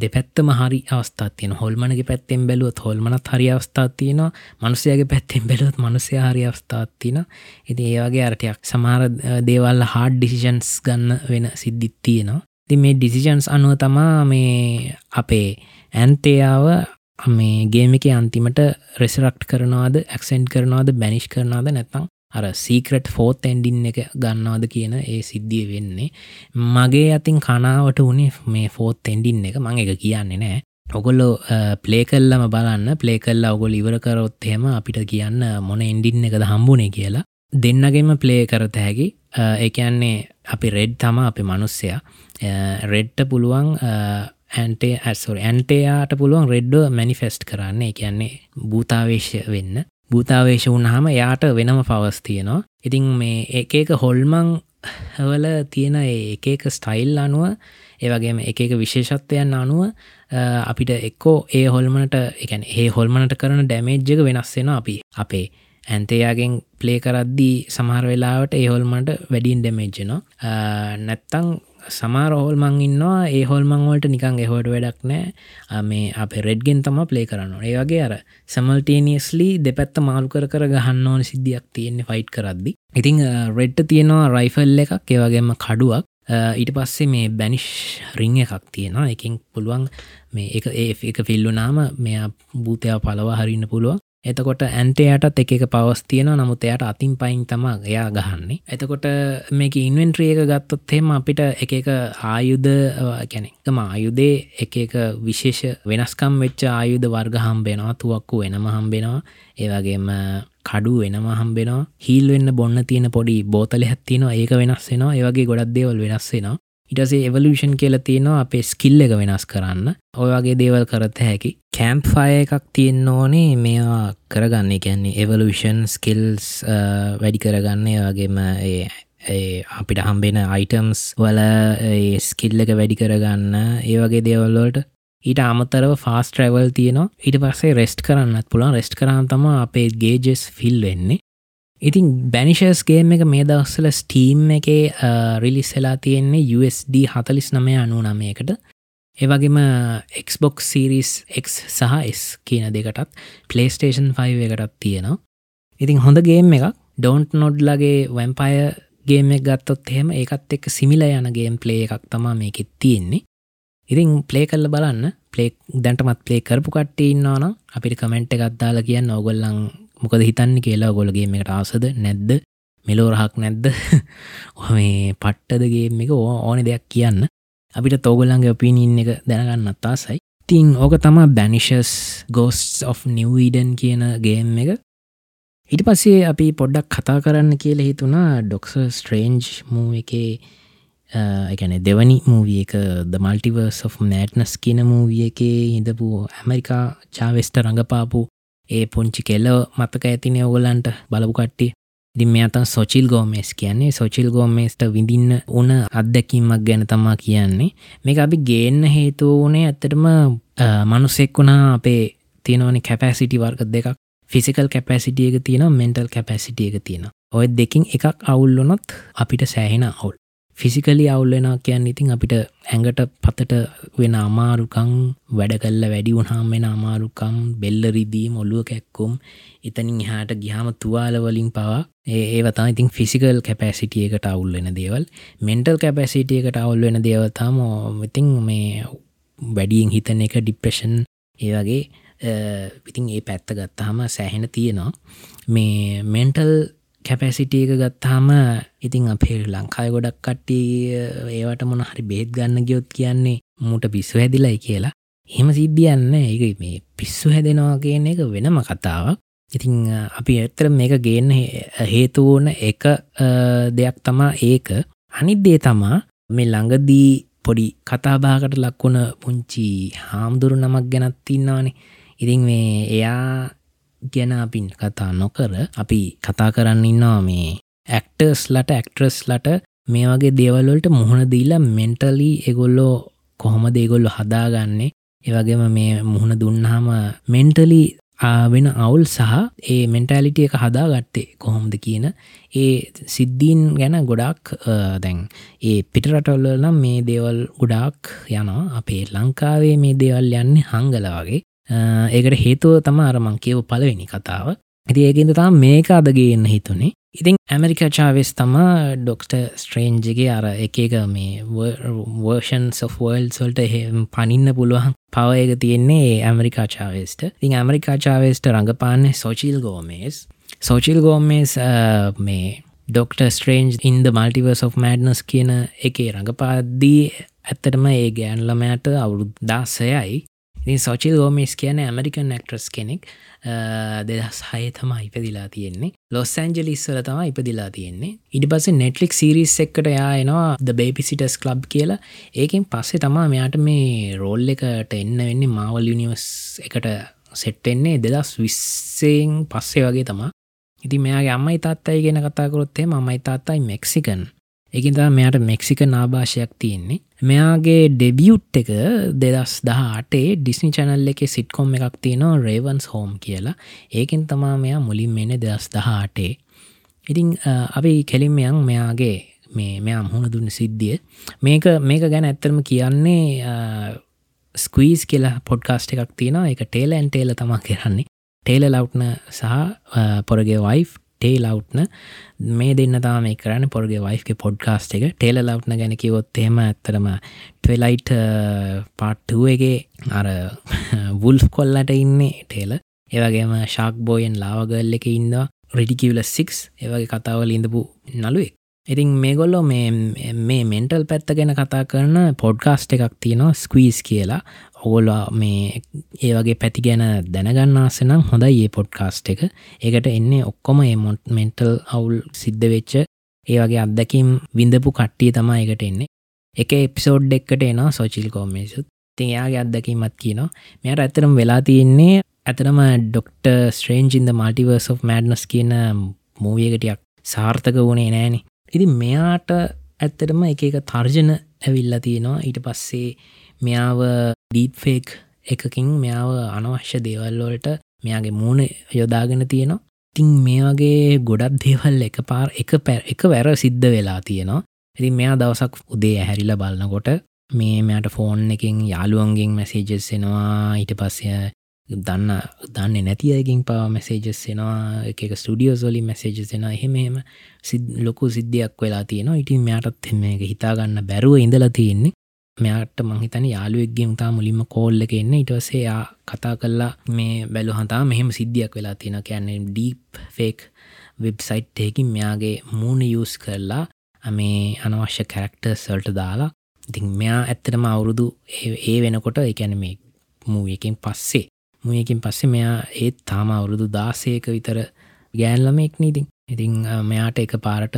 දෙපැත්තම හරි අවස්ථාත් තියෙන හොල්මනගේ පැත්තෙන් බැලුවත් හොල්මනත් හරි අවස්ථාත් තියෙනවා. මනුසයගේ පැත්තෙන් බැලුවත් මනුසය හරි අවස්ථාත් තින ඉති ඒවගේ අරටයක් සමහර දේවල්ල හාඩ් ඩිසිෂන්ස් ගන්න වෙන සිද්ධිත් තියෙනවා. ති මේ ඩිසිජන්ස් අනුව තමා මේ අපේ ඇන්තයාව මේ ගේමික අන්තිමට රෙසරක්් කරනවාද ඇක්සෙන්ට් කරනවාද බැනිෂ් කරනවාද නැතම් අර සීක්‍රට් ෆෝත් ඇන්ඩින් එක ගන්නවාද කියන ඒ සිද්ධිය වෙන්නේ. මගේ අතින් කනාවට වනේ මේ ෆෝත් එන්ඩින් එක. මං එක කියන්නේ නෑ. ඔගොල්ලෝ ප්ලේ කල්ලම බලන්න. ප්ලේ කල්ල ඔගොල් ඉවර කරොත් එහෙම අපිට කියන්න මොන එන්ඩින් එකද හම්බුනේ කියලා. දෙන්නගෙම ප්ලේ කරත හැකි. ඒකන්නේ අපි රෙඩ් තම අපි මනුස්සයා. රෙඩ්ට පුළුවන් ඇන්ටේ ඇස්ොර ඇන්ටේයාට පුළුවන් රෙඩ්ඩෝ මැනිෆෙස්ට් කරන්න. කියන්නේ භූතාවේශය වෙන්න. භූතාවේශ වුණහම යාට වෙනම පවස් තියෙනවා. ඉතින් මේ එකක හොල්මං වල තියෙන එකක ස්ටයිල් අනුව ඒවගේම එක විශේෂත්වයන් අනුව අපිට එක්කෝ ඒ හොල්මනට එකැන ඒ හොල්මනට කරන ඩැමේජ්ජක වෙනස්සෙන අපි අපේ ඇන්තයාගෙන් ප්ලේ කරද්දී සමහර වෙලාවට ඒ හොල්මට වැඩින් ඩැමේජ්ජනවා නැත්තං සමාරහෝල් මං ඉන්නවා ඒ හොල් මංවලට නිකං එහෝට වැඩක් නෑ මේ අප රෙඩ්ගෙන් තම ප්ලේ කරන්න ඒ වගේ අර සමල්ටේනියස්ලි දෙපැත්ත මාල් කර කර ගහන්න ඕන සිද්ධියක් තියෙන්නේ ෆයිට් කරද්දි. ඉතිං රෙඩ්ට තියෙනවා රයිෆල් එකක් ඒවගේම කඩුවක්. ඊට පස්සේ මේ බැනිශ් රිං එකක් තියෙනවා. එකින් පුළුවන් මේ එක ඒ එක ෆිල්ලුනාම මෙයා භූතයාව පලවා හරින්න පුළුවන්. එතකොට ඇන්ටයටත් එක එක පවස් තියෙන නමුත් එයට අතින් පයින් තම එයා ගහන්නේ. එතකොට මේක ඉන්වෙන්ට්‍රිය එක ගත්තොත් හෙම අපිට එක එක ආයුධ ගැනෙකම ආයුදේ එක එක විශේෂ වෙනස්කම් වෙච්ච ආයුධ වර්ග හම්බෙනවා. තුවක්කු වෙනම හම්බෙනවා. ඒවගේම කඩු වෙනම හම්බෙනවා. හිල් වෙන්න බොන්න තියෙන පොඩි බෝතල හැත්තිනවා ඒක වෙනස් වෙනවා. ඒවගේ ගොඩක් දේවල් වෙනස් වෙනවා. ඉටසේ එවලූෂන් කියල තියෙනවා අපේ ස්කිල් එක වෙනස් කරන්න. ඔයගේ දේවල් කරත හැකි. කැම්ප් ෆය එකක් තියෙන් ඕනේ. මේවා කරගන්න. කියන්නේ එවලූෂන් ස්කිල්ස් වැඩි කරගන්න. වගේම අපිට හම්බෙන අයිටම්ස් වල ස්කිල් එක වැඩි කරගන්න. ඒ වගේ දේවල්වලට ඊට අමතරව ෆාස් ට්‍රවල් තියනවා. ඊට පස්සේ රෙස්ට් කරන්නත් පුළන් රෙස්ට් කරන්න තම අපේ ගේජෙස් ෆිල් වෙන්නේ. ඉතින් බැනිශස්ගේම එක මේ දවස්සල ස්ටීම් එක රිලිස්සලා තියෙන්නේ USD හතලිස් නමය අනු නමයකට ඒවගේම Xbox Series X සහ S කියන දෙකටත් පලේස්ටේෂන් 5 එකටත් තියෙනවා. ඉතින් හොඳ ගේම් එකක්. ඩොන්ට් නොඩ්ලගේ වැම්පය ගේම එක ගත්තොත් එහෙම ඒකත් එක් සිමිල යන ගේම් ප්ලේ එකක් තමා මේකෙත් තියෙන්නේ. ඉතින් ප්ලේ කල්ල බලන්න. පලේක් දැන්ටමත් පලේ කරපු කට්ටේ ඉන්නවානම් අපිට කමෙන්ට් එකත්දාල කියන්න. ඔගොල්ලන් මොකද හිතන්න කියලා ගොලගේ එකට ආසද නැද්ද? මෙලෝරහක් නැද්ද? මේ පට්ටදගේ එක ඕන දෙයක් කියන්න. අපිට තෝගොල්ලන්ගේ ඔපිනින් එක දැනගන්න අත්තාසයි තිං ඕක තමා බැනිශස් ගෝස් of නිවීඩන් කියන ගේම් එක. හිට පස්සේ අපි පොඩ්ඩක් කතා කරන්න කියල හිතුනා ඩොක්ස ස්ට්‍රේන්ජ් මූ එකේ එකන දෙවනි මූවිය එක ද මල්ටිවර්ස් of නෑට්නස් කියන මූවිය එකේ හිඳපු ඇමරිකා චාවෙස්ට රඟපාපු ඒ පුංචි කෙල්ල මතක ඇතින ඔගොලන්ට බලපු කට්ටි ඉතින් මේ අත සොචිල් ගෝමේස් කියන්නේ. සොචිල් ගෝමේස්ට විඳින්න උන අත්දැකීමක් ගැන තමා කියන්නේ. මේක අපි ගේන්න හේතුව වනේ ඇත්තටම මනුස්සෙක් වුණා අපේ තියෙනවනි කැපෑසිටි වර්ග දෙකක්. ෆිසිකල් කැපැසිටියක තියෙන මෙන්ටල් කැපැසිටියක තියෙන ඔය දෙකින් එකක් අවුල්ලොනොත් අපිට සෑහෙන අවුල්. ෆිසිකලි අවුල්ලෙන කියන්න ඉතින් අපිට ඇඟට පතට වෙන අමාරුකං වැඩ කල්ල වැඩි වුණහම් වෙන අමාරුකම් බෙල්ලරිදී මොල්ලුව කැක්කුම් එතනින් හාට ගිහාම තුවාලවලින් පවා ඒවතා ඉතින් ෆිසිකල් කැපැසිටියකට අවුල්වෙන දේවල්. මෙන්ටල් කැපැසිටියකට අවුල් වෙන දේවතාම ඉතින් මේ වැඩියෙන් හිතන එක ඩිප්‍රෙෂන් ඒ වගේ ඉතින් ඒ පැත්ත ගත්තාහම සෑහෙන තියෙනවා. මේ මෙන්ටල් කැපැසිටිය එක ගත්තාම ඉතිං අපේ ලංකාය ගොඩක් කට්ටි ඒවට මොන හරි බේත් ගන්න ගියොත් කියන්නේ මූට පිස්සු හැදිලයි කියලා. එහෙම සිද්ධියන්න ඒ මේ පිස්සු හැදෙනවා කියන එක වෙනම කතාවක්. ඉතිං අපි ඇත්තර මේක ගේන්න හේතුවන එක දෙයක් තමා ඒක. අනිද්දේ තමා මේ ළඟදී පොඩි කතාබාකට ලක්වුණ පුංචි හාමුදුරු නමක් ගැනත් ඉන්නවානේ. ඉතින් මේ එයා ගැන අපින් කතා නොකර අපි කතා කරන්න ඉන්නවා මේ ඇක්ටර්ස් ලට ඇක්ට්‍රස් ලට මේ වගේ දේවල්වලට මුහුණ දීලා මෙන්ටලි එගොල්ලෝ කොහොම දේගොල්ලො හදාගන්නේ? ඒවගේම මේ මුහුණ දුන්නහම මෙන්ටලි වෙන අවුල් සහ ඒ මෙන්ටෑලිටිය එක හදාගත්තේ කොහොමද කියන ඒ සිද්ධීන් ගැන ගොඩක් දැන් ඒ පිටරටවල්ල නම් මේ දේවල් ගොඩාක් යනවා. අපේ ලංකාවේ මේ දේවල් යන්නේ හංගල වගේ. ඒකට හේතුව තම අරමං කියව පලවෙනි කතාව. ඇති ඒකින්ද තාම මේක අදගන්න හිතුනේ. ඉතින් ඇමරිකාචාවෙස් තමා ඩොක්ට ස්ට්‍රේන්ජගේ අර එක එක මේ වර්ෂන් සොෆවල් සොල්ට පනින්න පුළුවන් පවයක තියෙන්නේ ඇමරිකාචාවෙස්ට ඉතින් ඇමරිකාචාවෙස්ට රඟපාන්න සෝචිල් ගෝමේස් සෝචිල් ගෝමේස් මේ Doctor Strange in the Multiverse of Madness කියන එකේ රඟපාද්දී ඇත්තටම ඒ ගෑන්ලමයට අවුරුදු දාසයයි ඉතින් සොචිල් ගෝමිස් කියන ඇමරිකන් නෙක්ට්‍රස් කෙනෙක් දෙදස් හය තමා ඉපදිලා තියෙන්නේ. ලොස් ඇන්ජලිස්වල තම ඉපදිලා තියෙන්නේ. ඉඩි පස නෙට්ලික් සිරිස් එක්කට යායනවා ද බේපිසිටස් කලබ් කියලා. ඒකින් පස්සේ තමා මෙයාට මේ රෝල් එකට එන්න වෙන්නේ මාවල් යනිවස් එකට සෙට්ටෙන්නේ දෙදස් විස්සයෙන් පස්සේ වගේ තමා ඉති මෙයාගේ අම්මයි තාත්තයි ගෙන කතාකරොත්තේ මයි තාත්තයි මෙක්සිකන් එකින්තා මෙයට මෙක්සික නාභාෂයක් තියෙන්නේ. මෙයාගේ ඩෙබියුට් එක දෙදස් දහටේ ඩිස්නි චැනල් එක සිට්කොම් එකක් තියෙනවා රේවන්ස් හෝම් කියලා. ඒකෙන් තමා මෙයා මුලින් මෙන දෙදස් දහටේ ඉතිං අපි කෙලින්මයන් මෙයාගේ මේ මෙයා මුහුණ දුන්න සිද්ධිය. මේක මේක ගැන ඇත්තරම කියන්නේ ස්කවීස් කියලා පොඩ්කාස්ට එකක් තියෙන එක ටේල ඇන්ටේල තමා කරන්නේ. ටේල ලව්න සහ පොරගේ වයිෆ් ටේල් අවට්න මේ දෙන්න තාම කරන්න පොරගේ වයිෆ්ගේ පොඩ්කාස්ට එක. ටේල ලව්න ගැන කිවොත් එහෙම ඇත්තරම ටවෙලයිට් පාට්ටුවගේ අර වුල්ෆ් කොල්ලට ඉන්නේ ටේල ඒවගේම ශාක් බෝයෙන් ලාවගල්ල එක ඉන්නවා රෙඩිකිවල 6 ඒවගේ කතාවල ඉඳපු නළුවෙක්. ඉතින් මේගොල්ලො මේ මෙන්ටල් පැත්ත ගැන කතා කරන පොඩ්කාස්ට එකක් තියෙනවා ස්කවීස් කියලා. ඔගොල්ලා මේ ඒ වගේ පැති ගැන දැනගන්නාසනම් හොඳයි ඒ පොඩ්කාස්ට් එක. ඒකට එන්නේ ඔක්කොම ඒ මොට් මෙන්ටල් අවුල් සිද්ධ වෙච්ච ඒ වගේ අත්දැකිම් විඳපු කට්ටිය තමා එකට එන්නේ. එක එපිසෝඩ් එක්කට එනවා සෝචිල් කෝමේසුත් තින් එයාගේ අත්දැකීමත් කියනවා. මෙයට ඇතරම් වෙලා තියෙන්නේ ඇතරම Doctor Strange in the Multiverse of Madness කියන මූවියකටයක් සාර්ථක වුණේ නෑනෙ ඉති මෙයාට ඇත්තටම එක එක තර්ජන ඇවිල්ලා තියෙනවා. ඊට පස්සේ මෙයාව ඩීප්ෆේක් එකකින් මෙයාව අනවශ්‍ය දේවල්වලට මෙයාගේ මූුණ යොදාගෙන තියෙනවා. තින් මේ වගේ ගොඩක් දේවල් එක පාර එක පැ එක වැර සිද්ධ වෙලා තියෙනවා. ඉති මෙයා දවසක් උදේ ඇහැරිල බලන්නකොට මේ මෙයට ෆෝන් එකින් යාළුවන්ගෙන් මැසේජස් එෙනවා. ඊට පස්සය දන්න දන්න නැතියකින් පවා මැසේජස් එෙනවා. එක ස්ටඩියෝ සොලි මැසේජස් එෙන එහෙමම සිද් ලොකු සිද්ධියක් වෙලා තියෙනවා. ඉතින් මෙයාටත් එම එක හිතාගන්න බැරුව ඉඳලා තියෙන්නේ. මෙයාට මංහිතන යාළුවෙක්ගේම තා මුලින්ම කෝල්ල එක එන්න. ඉටවසේ යා කතා කල්ලා මේ බැලු හතා මෙහෙම සිද්ධියක් වෙලා තියෙන කියන්නේ ඩීප් ෆේක් වෙබ්සයිට්යකින් මෙයාගේ මූුණ යස් කරලා මේ අනවශ්‍ය කැරක්ටර් සල්ට දාලා ඉතින් මෙයා ඇත්තටම අවුරුදු ඒ වෙනකොට එකැන මේ මූයකින් පස්සේ මුයකින් පස්සේ මෙයා ඒත් තාම අවුරුදු දාසයක විතර ගෑන්ලමෙක් නීතින් ඉතිං මෙයාට එක පාරට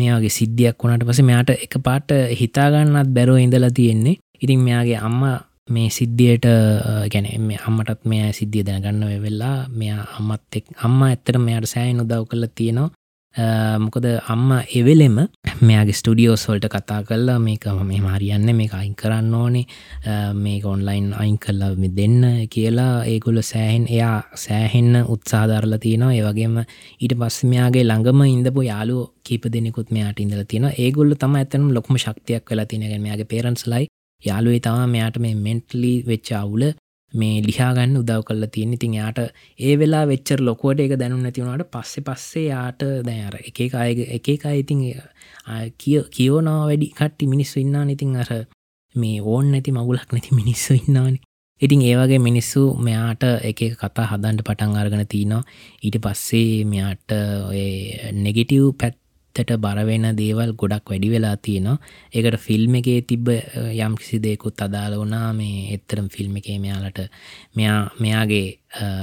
මෙයාගේ සිද්ධියක් වුණට පස මෙයාට එක පාට හිතාගන්නත් බැරෝ ඉඳලා තියෙන්නේ. ඉතින් මෙයාගේ අම්ම මේ සිද්ධියට ගැන මේ අම්මටත් මෙයා සිද්ධිය දැනගන්න වෙවෙල්ලා මෙයා අම්මත් එක් අම්ම ඇත්තට මෙයාට සෑයි නොදව් කල තියෙනවා. මොකද අම්ම එවෙලෙම මෙයාගේ ස්ටඩියෝස් වල්ට කතා කල්ලා මේක මේ හරියන්න මේ අයින් කරන්න ඕනේ. මේ ඔන්ලයින් අයින් කල්ලා දෙන්න කියලා. ඒගොල්ල සෑහෙන් එයා සෑහෙන්න උත්සාධරල තියෙනවා ඒවගේම ඊට පස්ස මෙයාගේ ළඟම ඉඳපු යාලු කීප දෙනෙකුත් මෙයාට ඉඳල තියෙන ඒගොල්ල තම ඇතනම් ලොකම ශක්තියක් වෙලා තියෙනගෙන මෙයාගේ පේරන්ස්ලයි යාලුවේ තම මෙයාට මේ මෙන්ටලි වෙච්ච අවුල මේ ලිහාගන්න උදව් කල්ල තියෙන ඉතින් යාට ඒ වෙලා වෙච්චර ලොකුවට එක දැනු නැතිවුණට පස්සෙ පස්සේ යාට දැර එක අය එක අයිඉතින් කිය කියෝනවා වැඩි කට්ටි මිනිස්සු ඉන්නා ඉතින් අර මේ ඕන් නැති මගුලක් නැති මිනිස්සු ඉන්නාන. ඉතින් ඒවගේ මිනිස්සු මෙයාට එක කතා හදන්ට පටන් අරගෙන තියනවා ඊට පස්සේ මෙයාට ඔය නෙගෙටව් පැත් පැත්තට බරවෙන දේවල් ගොඩක් වැඩි වෙලා තියෙනවා. ඒකට ෆිල්ම් එකේ තිබ්බ යම් කිසි දෙකුත් අදාළ වනා මේ එත්තරම් ෆිල්ම් එකේ මෙයාලට මෙයා මෙයාගේ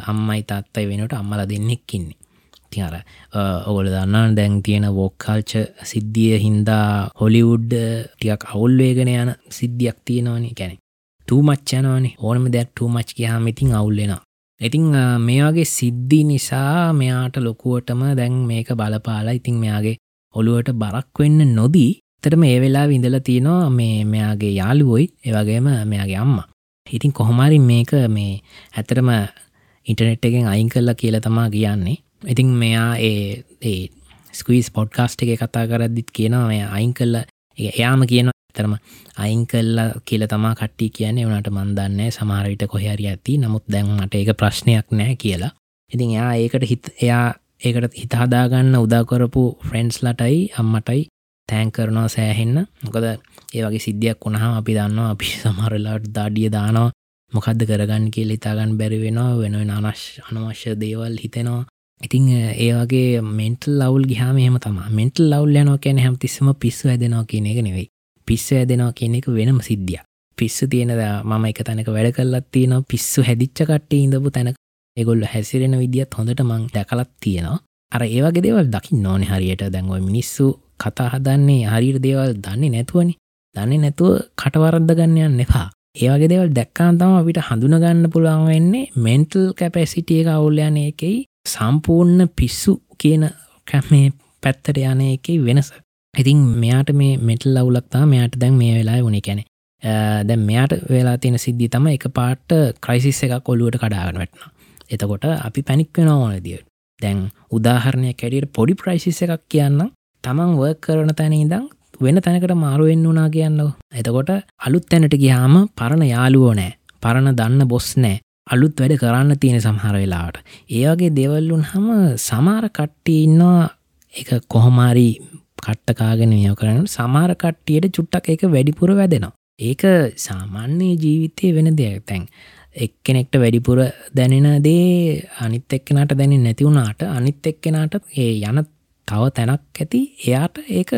අම්මයි තාත්තයි වෙනට අම්මල දෙන්නෙක්කින්නේ තිර ඔගොල දන්නාන දැන් තියෙන වෝක්කල්ච සිද්ධිය හින්දා හොලිවුඩ් ටියක් අවුල්වේගෙන යන සිද්ධියක් තියෙනවානේ. ගැන මච්චනවානේ ඕනම දෙයක් ටූමච් කියහම ඉතින් අවුල්ලෙනවා ඉතිං මේවාගේ සිද්ධි නිසා මෙයාට ලොකුවටම දැන් මේක බලපාලා ඉතිං මෙයාගේ ඔළුවට බරක් වෙන්න නොදී තරම ඒ වෙලා විඳල තියෙනවා මේ මෙයාගේ යාළුවොයි ඒවගේම මෙයාගේ අම්ම. ඉතින් කොහොමරි මේක මේ ඇතරම ඉන්ටනෙට් එකෙන් අයින් කරලා කියලා තමා කියන්නේ. ඉතින් මෙයා ඒ ඒ ස්කවිස් පොඩ්කාස්ට් එක කතා කරද්දිත් කියනවා මෙය අයින් කල්ල එයාම කියන තරම අයින් කල්ලා කියල තමා කට්ටි කියන්නේ. වනට මන්දන්න සමාරවිට කොහරි ඇති. නමුත් දැන් මට ඒක ප්‍රශ්නයක් නෑ කියලා. ඉතින් එයා ඒකට හිත් එයා ඒකට හිතහදාගන්න උදාකරපු ෆ්‍රෙන්න්ස් ලටයි අම්මටයි තෑන් කරනවා සෑහෙන්න. මොකද ඒ වගේ සිද්ධියක් වුණහම අපි දන්නවා අපි සමහරලාට දාඩිය දානවා. මොකක්ද කරගන්න කියල ඉතාගන්න බැරි වෙනවා. වෙන අනශ් අනවශ්‍ය දේවල් හිතෙනවා. ඉතිං ඒ වගේ මෙන්ටල් ලවල් ගහම එහම තම මෙන්ටල් ලවල් යනෝ කියන හැමතිස්සම පිස්සු ඇදෙනවා කියන එක නෙවෙයි. පිස්ස ඇදෙනවා කියන එක වෙනම සිද්ධිය පිස්සු තියෙනද මම එක තැනක වැඩ කල්ලත් තියෙන පිස්සු හැදිච්ච කට්ටේ ඉඳපු තැනක එගොල්ල හැසිරෙන විදිත් හොඳට මං දැකලත් තියෙනවා. අර ඒවගේ දේවල් දකි නොන හරියට. දැන්ව මිනිස්සු කතා හදන්නේ හරිර දේවල් දන්නේ නැතුවනි. දන්නේ නැතුව කටවරද්ද ගන්නයන්න එපා. ඒවගේ දේවල් දැක්කාන් තම අපිට හඳුනගන්න පුළුවන් වෙන්නේ මෙන්ටල් කැපැසිටිය එක අවුල්යන එකයි සම්පූර්ණ පිස්සු කියන කැමේ පැත්තට යන එකයි වෙනස. ඉතින් මෙයාට මේ මෙටල් ලවුලක්තා මෙයාට දැන් මේ වෙලා වුණේ. කැනෙ දැන් මෙයාට වෙලා තියෙන සිද්ධි තම එක පාට ක්‍රයිසිස් එකක් ඔලුවට කඩාගෙන වැටනවා. එතකොට අපි පැනික් වෙන ඕනදිය දැන් උදාහරණය කැඩියට පොඩි ප්‍රයිසිස එකක් කියන්න තමන් වර්ක් කරන තැන ඉදං වෙන තැනකට මාරුවෙන් වුනා කියන්න එතකොට අලුත් තැනට ගියාම පරණ යාලුවෝ නෑ. පරණ දන්න බොස් නෑ. අලුත් වැඩ කරන්න තියෙන සමහර වෙලාට ඒවගේ දෙවල්ලුන් හම සමාර කට්ටි ඉන්නවා. එක කොහොමාරි කට්ටකාගෙන නියෝ කරන සමාර කට්ටියට චුට්ටක් එක වැඩිපුර වැදෙනවා. ඒක සාමාන්‍යයේ ජීවිතය වෙන දෙයක්. තැන් එක්කෙනෙක්ට වැඩිපුර දැනෙන දේ අනිත් එක්කෙනට දැනෙන් නැතිවුණාට අනිත් එක්කෙනට ඒ යන තව තැනක් ඇති එයාට ඒක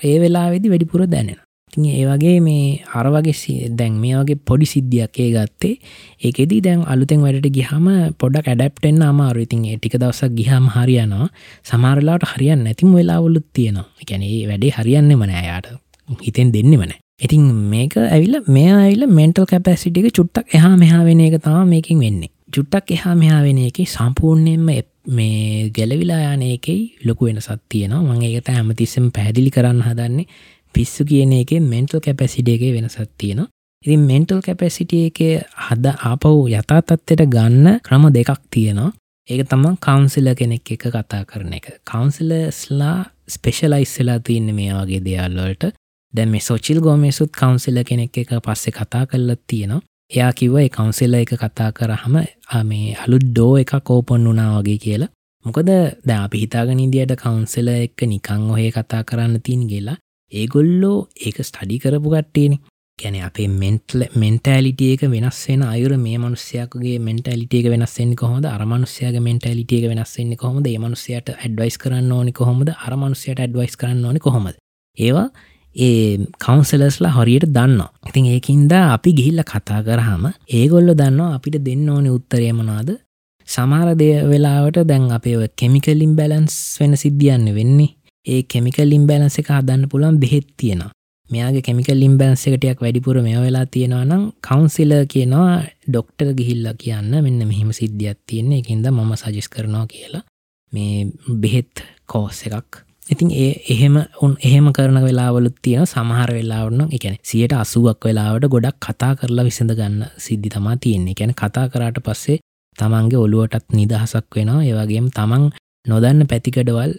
ඒ වෙලා වෙදි වැඩිපුර දැනෙන තින් ඒ වගේ මේ අර වගේ දැන් මේ වගේ පොඩි සිද්ධියක් ඒ ගත්තේ ඒකෙදී දැන් අලුතෙන් වැඩට ගිහම පොඩක් ඇඩප්ටෙන් අමාරු ඉතින් ටික දවසක් ගිහම හරියනවා. සමාරලාට හරියන් නැතිම වෙලාවලුත් තියෙනවා. එකැනේ වැඩේ හරියන්න මනෑයාට හිතෙන් දෙන්න මනෑ ඉතින් මේක ඇවිල මේ ඇවිල මෙන්ටල් කැපැසිටික චුට්ටක් එහා මෙහා වෙන එක තම මේකින් වෙන්නේ. චුට්ටක් එහා මෙහා වෙන එක සම්පූර්ණයෙන්ම මේ ගැලවිලා යන එකයි ලොකු වෙන සත්තියනවා මං ඒකට හැමතිස්සම පැදිලි කරන්න හදන්නේ පිස්සු කියන එක මෙන්ටල් කැපැසිඩේගේ වෙන සත්තියනවා ඉතින් මෙන්ටල් කැපැසිටිය එක හද ආපව් යථා තත්වට ගන්න ක්‍රම දෙකක් තියෙනවා. ඒක තමන් කවන්සිල කෙනෙක් එක කතා කරන එක. කවන්සිලස්ලා ස්පෙශලයිස්සලා තියන්න මේ වගේ දෙයල්වලට දැ මේ සොචිල් ගෝමේසුත් කවන්සිල කෙනෙක් එක පස්සෙ කතා කරලත් තියෙනවා. එයා කිව්ව කවන්සිල්ල එක කතා කරහම මේ අලුත් ඩෝ එක කෝපොන් වනා වගේ කියලා. මොකද ද අපි හිතාගෙන ඉදියට කවන්සල එක්ක නිකං ඔහේ කතා කරන්න තින් කියලා ඒගොල්ලෝ ඒක ස්ටඩි කරපු කට්ටේනෙ ගැන අපේ මෙන්ටල මෙන්ටලිටියක වෙනස් වෙන අයුර මේ මනුස්්‍යයකගේ මෙන්ටලිටියක වෙනස්සෙන්නේ කොහොද අරමනුස්්‍යයක මෙන්ටලිටියක වෙනස්සෙන්නේ කොහොමද? ඒ මනුස්්‍යයට ඇඩ්වයිස් කරන්න ඕනි කොහොමද? අරමනුස්්‍යයට ඇඩ්වයිස් කරන්න ඕනි කොහොමද? ඒවා ඒ කවන්සලස්ලා හරියට දන්න ඉතින් ඒකින්ද අපි ගිහිල්ල කතා කරහම ඒගොල්ල දන්නවා අපිට දෙන්න ඕනි උත්තරයමනාද සමහර දෙය වෙලාවට දැන් අපේ කෙමිකලින් බැලන්ස් වෙන සිද්ධියන්න වෙන්නේ. ඒ කෙමිකල් ඉම්බැලන්ස එක හදන්න පුළුවන් බෙහෙත් තියෙනවා. මෙයාගේ කෙමිකල් ඉම්බැන්ස එකටයක් වැඩිපුර මෙ වෙලා තියෙනවා නම් කවන්සිල කියනවා ඩොක්ටර් ගිහිල්ල කියන්න මෙන්න මෙහෙම සිද්ධියත් තියෙන්නේ. එකින්ද මම සජිස් කරනවා කියලා. මේ බෙහෙත් කෝස් එකක්. ඉතින් ඒ එහෙම උන් එහෙම කරන වෙලාවලුත් තියෙන සමහර වෙලාවන්න එකැන සියට අසුවක් වෙලාවට ගොඩක් කතා කරලා විසඳ ගන්න සිද්ධි තමා තියෙන්නේ. කැන කතා කරාට පස්සේ තමන්ගේ ඔළුවටත් නිදහසක් වෙනවා. ඒවගේම තමන් නොදන්න පැතිකඩවල්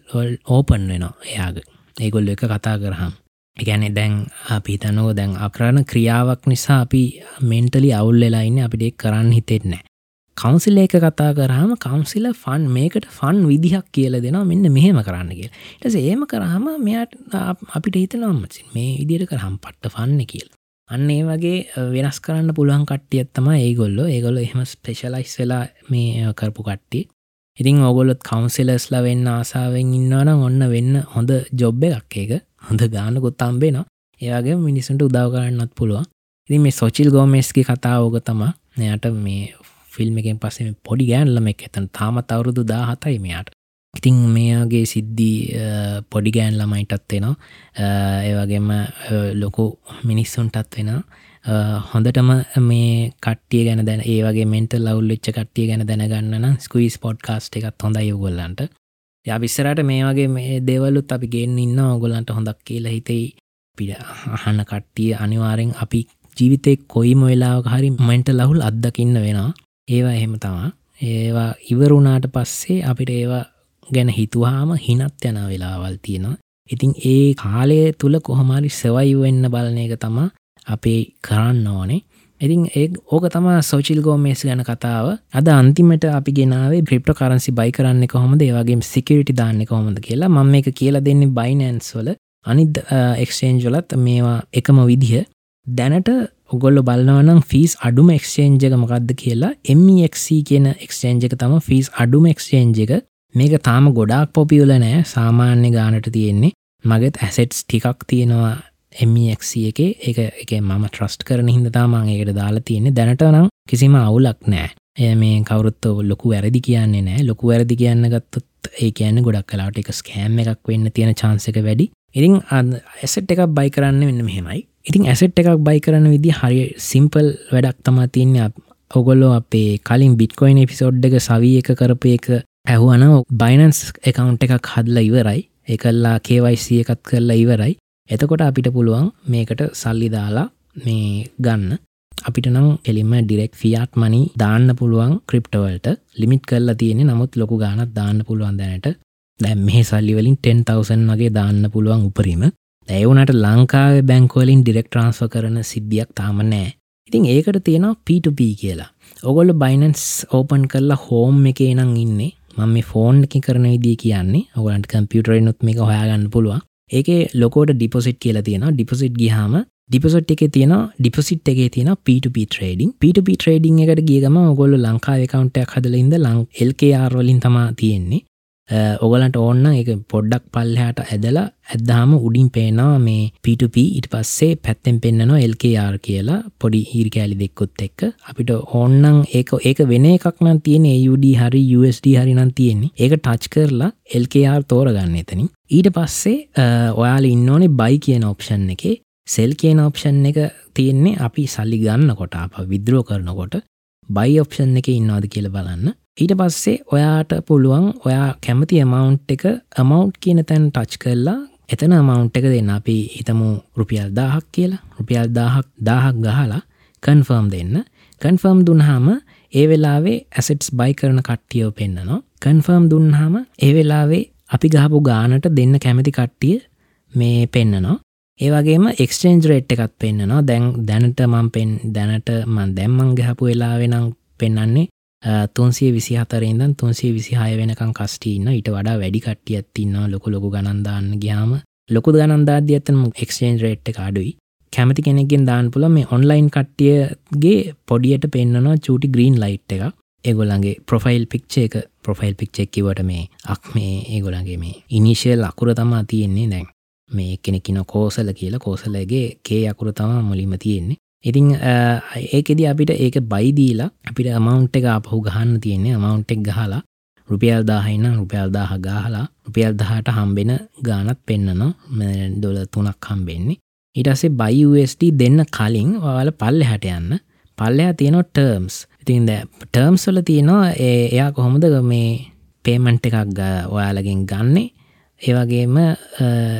ඕපන් වෙනවා එයාග. ඒගොල්ල එක කතා කරහම් එකැනෙ දැන් අපි තනෝ දැන් අකරණ ක්‍රියාවක් නිසා අපි මෙන්ටලි අවුල් වෙලාඉන්න අපිට එක් කරන්න හිතෙන්නෑ කවන්සිල එක කතා කරහම කවන්සිල ෆන් මේකට ෆන් විදිහක් කියල දෙෙනවා මෙන්න මෙහෙම කරන්න කියල. ටස ඒම කරහම මෙයාට අපිට හිතනම්මසින් මේ ඉදිර කරහම් පට්ට ෆන්න කියල. අන්න ඒ වගේ වෙනස් කරන්න පුළුවන් කට්ටියත්තම ඒගොල්ල. ඒගොල්ල එහෙම ස්පේශලයිස් වෙලා මේ කරපු කට්ටි ඉතින් ඔගොලොත් කවන්සිලස්ලා වෙන්න ආසාාවෙන් ඉන්නවනම් ඔන්න වෙන්න හොඳ ජොබ් එකක් ඒක. හොඳ ගානකොත් අම්බේන ඒයාගේ මිනිසුන්ට උදාව කරන්නත් පුළුවන්. ඉතින් මේ සොචිල් ගෝමෙස්කි කතා ඕක තම එයට මේ ෆිල්ම් එකෙන් පස්සේ පොඩි ගෑන්ලම එක එතන තාමත් අවුරුදු දා හතයි මෙයාට. ඉතිං මේගේ සිද්ධී පොඩි ගෑන් ළමයිටත් වෙනවා ඒවගේම ලොකු මිනිස්සුන්ටත් වෙනවා හොඳටම මේ කට්ටිය ගැන දැන ඒවගේ මෙන්ට ලවල් වෙච්ච කට්ටිය ගැන දැනගන්න ස්කවිස් පොඩ් කාස්ට එකත් හොඳ යොගොල්ලන්ට යවිස්සරට මේ වගේ මේ දෙවලුත් අපි ගෙන් ඉන්න ඔගොලන්ට හොඳක් කියලා හිතෙයි පිට අහන්න කට්ටිය අනිවාරෙන් අපි ජීවිතය කොයිම වෙලාවක හරි මෙන්ට ලහුල් අත්දකින්න වෙනවා. ඒවා එහෙම තමා. ඒවා ඉවරුණාට පස්සේ අපිට ඒවා ගැන හිතුවාම හිනත් යන වෙලාවල් තියෙනවා. ඉතින් ඒ කාලය තුළ කොහොමරි සෙවයි වෙන්න බලන එක තමා අපේ කරන්න ඕනේ. ඉතින් ඒ ඕක තම සෝචිල් ගෝමේස් ගැන කතාව. අද අන්තිමට අපි ගෙනාවේ බ්‍රිප්ට කරන්සි බයි කරන්න කොහොමද? ඒවගේ සිකවිටි දාන්න කොහොමද කියලා. මම එක කියලා දෙන්නේ බයිනන්ස් වල. අනිද එක්ෂේන්ජලත් uh, මේවා එකම විදිහ. දැනට ඔගොල්ල බලනවනම් ෆිස් අඩුම එක්ෂේන්ජක මොකක්ද කියලා. එMEXC කියන එක්ෂේන්ජක තම ෆිස් අඩුම එක්ෂේන්ජ එක. මේක තාම ගොඩාක් පොපියුල නෑ. සාමාන්‍ය ගානට තියෙන්නේ. මගෙත් ඇසෙට්ස් ටිකක් තියෙනවා එමක් එක. එක එක මම ට්‍රස්ට් කරන හිද තාමන් ඒකට දාලා තියෙන්නේ. දැනට නම් කිසිම අවුලක් නෑ. එය මේ කවරුත් ලොකු වැරදි කියන්නේ නෑ. ලොකු වැරදි කියන්න ගත්තොත් ඒ කියන්න ගොඩක් කලාට එක ස්කෑම් එකක් වෙන්න තියෙන චාන්සක වැඩි. ඉතින් ඇසට් එකක් බයි කරන්න වෙන්න මෙහෙමයි. ඉතින් ඇසට් එකක් බයි කරන්න විදි හරි සිම්පල් වැඩක් තමා තියන්නේ. ඔගොල්ලෝ අපේ කලින් බිට්කොයින් එපිසෝඩ් එක සවී එක කරපු එක ඇහුවන බයිනන්ස් එකකවුන්් එකක් හදලා ඉවරයි. එකල්ලා කේවයිසි එකත් කරලා ඉවරයි. එතකොට අපිට පුළුවන් මේකට සල්ලි දාලා මේ ගන්න. අපිට නම් එලිම ඩිරෙක් ෆියාට් මනි දාන්න පුළුවන් ක්‍රිප්ටවල්ට ලිමිට් කරලා තියෙන නමුත් ලොකු ගානත් දාන්න පුළුවන් දැනට. දැම් මේ සල්ලිවලින් 10,000 වගේ දාන්න පුළුවන් උපරීම. ඇවුනට ලංකාව බැංකෝලින් ඩිරෙක් ට්‍රන්ස්ෆ කරන සිද්ධියක් තාම නෑ ඉතින් ඒකට තියෙනවා P2P කියලා. ඔගොල්ල බයිනන්ස් ඕපන් කරලා හෝම් එකේ නං ඉන්නේ. මම මේ ෆෝන් එක කරන විදිී කියන්නේ ඔගලන්ට කම්පියුටර් නොත් මේක හොයාගන්න පුළුවන්. ඒක ලොකෝට ඩිපොසිට් කියලා තියෙන ඩිපොසිට් ගහම ඩිපොසට් එක තියෙන ඩිපොසිට් එක තියෙන P2P ට්‍රේඩිං P2P ට්‍රේඩිං එකට ගියගම ඔගොල්ල ලංකා කවන්ටයක් හදලින්ද ලං එල්කR වලින් තමා තියෙන්නේ. ඔගලන්ට ඕන්න එක පොඩ්ඩක් පල්ලහට ඇදලා ඇදදාම උඩින් පේනවා මේ P2P ඉට පස්සේ පැත්තෙන් පෙන්න්නනවා LKR කියලා පොඩි හිරි කෑලි දෙක්කොත් එක්ක. අපිට ඕන්නන් ඒක ඒක වෙන එකක් නම් තියෙන UD හරි USD හරි නම් තියෙන්නේ. ඒක ටච් කරලා LKR තෝරගන්න එතනින්. ඊට පස්සේ ඔයාල ඉන්නඕනේ බයි කියන ඔප්ෂන් එක. සෙල් කියන ඔප්ෂන් එක තියෙන්නේ අපි සල්ලි ගන්න කොට අප විද්‍රෝ කරනකොට බයි ඔප්ෂන් එක ඉන්නවාද කියල බලන්න. ඊට පස්සේ ඔයාට පුළුවන් ඔයා කැමති ඇමවුන්් එක අමවුන්් කියන තැන් ටච් කරලා එතන අමවුන්් එක දෙන්න. අපි හිතමු රුපියල් දාහක් කියලා. රුපියල් දාහක් දාහක් ගහලා කන්ෆර්ම් දෙන්න. කන්ෆර්ම් දුන්හාම ඒ වෙලාවේ ඇසෙට්ස් බයි කරන කට්ටියෝ පෙන්න්නනවා කන්ෆර්ම් දුන්හාම ඒ වෙලාවේ අපි ගහපු ගානට දෙන්න කැමති කට්ටිය මේ පෙන්න්නනවා ඒවගේම එක්ස්ටේන්ජ් රේට් එකත් පෙන්න්නනවා දැන් දැනට මං පෙන් දැනට මන් දැම්මන් ගහපු වෙලාවෙනම් පෙන්න්නන්නේ තුන්සේ විසි හතරෙන්දන් තුන්සේ විසිහය වෙනකම් කස්ටීන්න ඊට වඩා වැඩි කට්ටියත් තින්න ලොක ලොකු ගණන්දාන්න ගයාම ලොකු ගණන්දාද ඇතම එක්ස්චේන්ජ් රේට් එක අඩුයි. කැමති කෙනෙක්ගෙන් දාන්න පුළ මේ ඔන්ලයින් කට්ටියගේ පොඩියට පෙන්න්නනවා චූටි ග්‍රීන් ලයිට් එක ඒගොල්ලන්ගේ ප්‍රොෆයිල් පික්ෂ එක. ප්‍රොෆයිල් පික්්චෙක්කිවට මේ අක් මේ ඒගොලන්ගේ මේ ඉනිශල් අකුර තමා තියෙන්නේ දැන්. මේ කෙනෙකින කෝසල කියලා. කෝසලගේ කේ අකුර තමා මුලිම තියෙන්නේ. ඉතිං ඒකෙද අපිට ඒක බයිදීලා අපිට අමවුන්් එක අපහු ගහන්න තියෙන්නේ. අමවුන්් එක් ගහලා රුපියල් දාහයින්න රුපියල් දාහ ගාහලා රුපියල් දහට හම්බෙන ගානත් පෙන්න්නනවා ඩොල තුනක් හම්බෙන්නේ. ඉටසේ බයිUSD දෙන්න කලින් ඔයාල පල්ලෙ හැට යන්න. පල්ලයා තියෙනවා ටර්ම්ස් ඉතින් ද ටර්ම්ස්වල තියෙනවා එයා කොහොමද මේ පේමන්ට් එකක් ඔයාලගෙන් ගන්නේ? ඒවගේම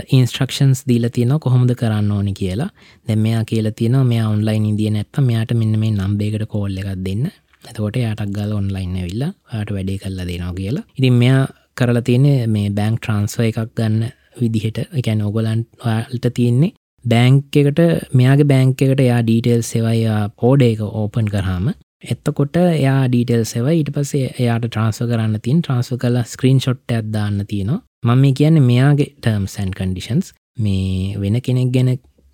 ඉන්ස්ට්‍රක්ෂන්ස් දීල තියෙන කොහොමද කරන්න ඕනි කියලා. දැ මෙයා කියලා තියෙන මේ ඔන්ලයින් ඉදිය නැත්ත මෙයාට මෙන්න මේ නම්බේකට කෝල්ල එකක් දෙන්න. එතකොට යාටක් ගල ඔන්ලයින් ඇවිල්ලා යාට වැඩේ කල්ලා දෙනවා කියලා. ඉතින් මෙයා කරලා තියෙන මේ බෑංක් ට්‍රන්ස්ව එකක් ගන්න විදිහට. එකැන ඔගොලන්ට තියෙන්නේ බෑංක් එකට මෙයාගේ බෑංක් එකට යා ඩීටේල් සෙවයි පෝඩ එක ඕපන් කරහම එත්තකොට යා ඩීටෙල් සෙව ඊට පසේ එයාට ට්‍රන්ස්ව කරන්න තින් ට්‍රන්ස්ව කල ස්ක්‍රීන් ෂොට් ඇත්දාන්න තියෙනවා. මම මේ කියන්න මෙයාගේ ටර්ම්සන් කන්ඩිෂන්ස් මේ වෙන කෙනෙක් ගැන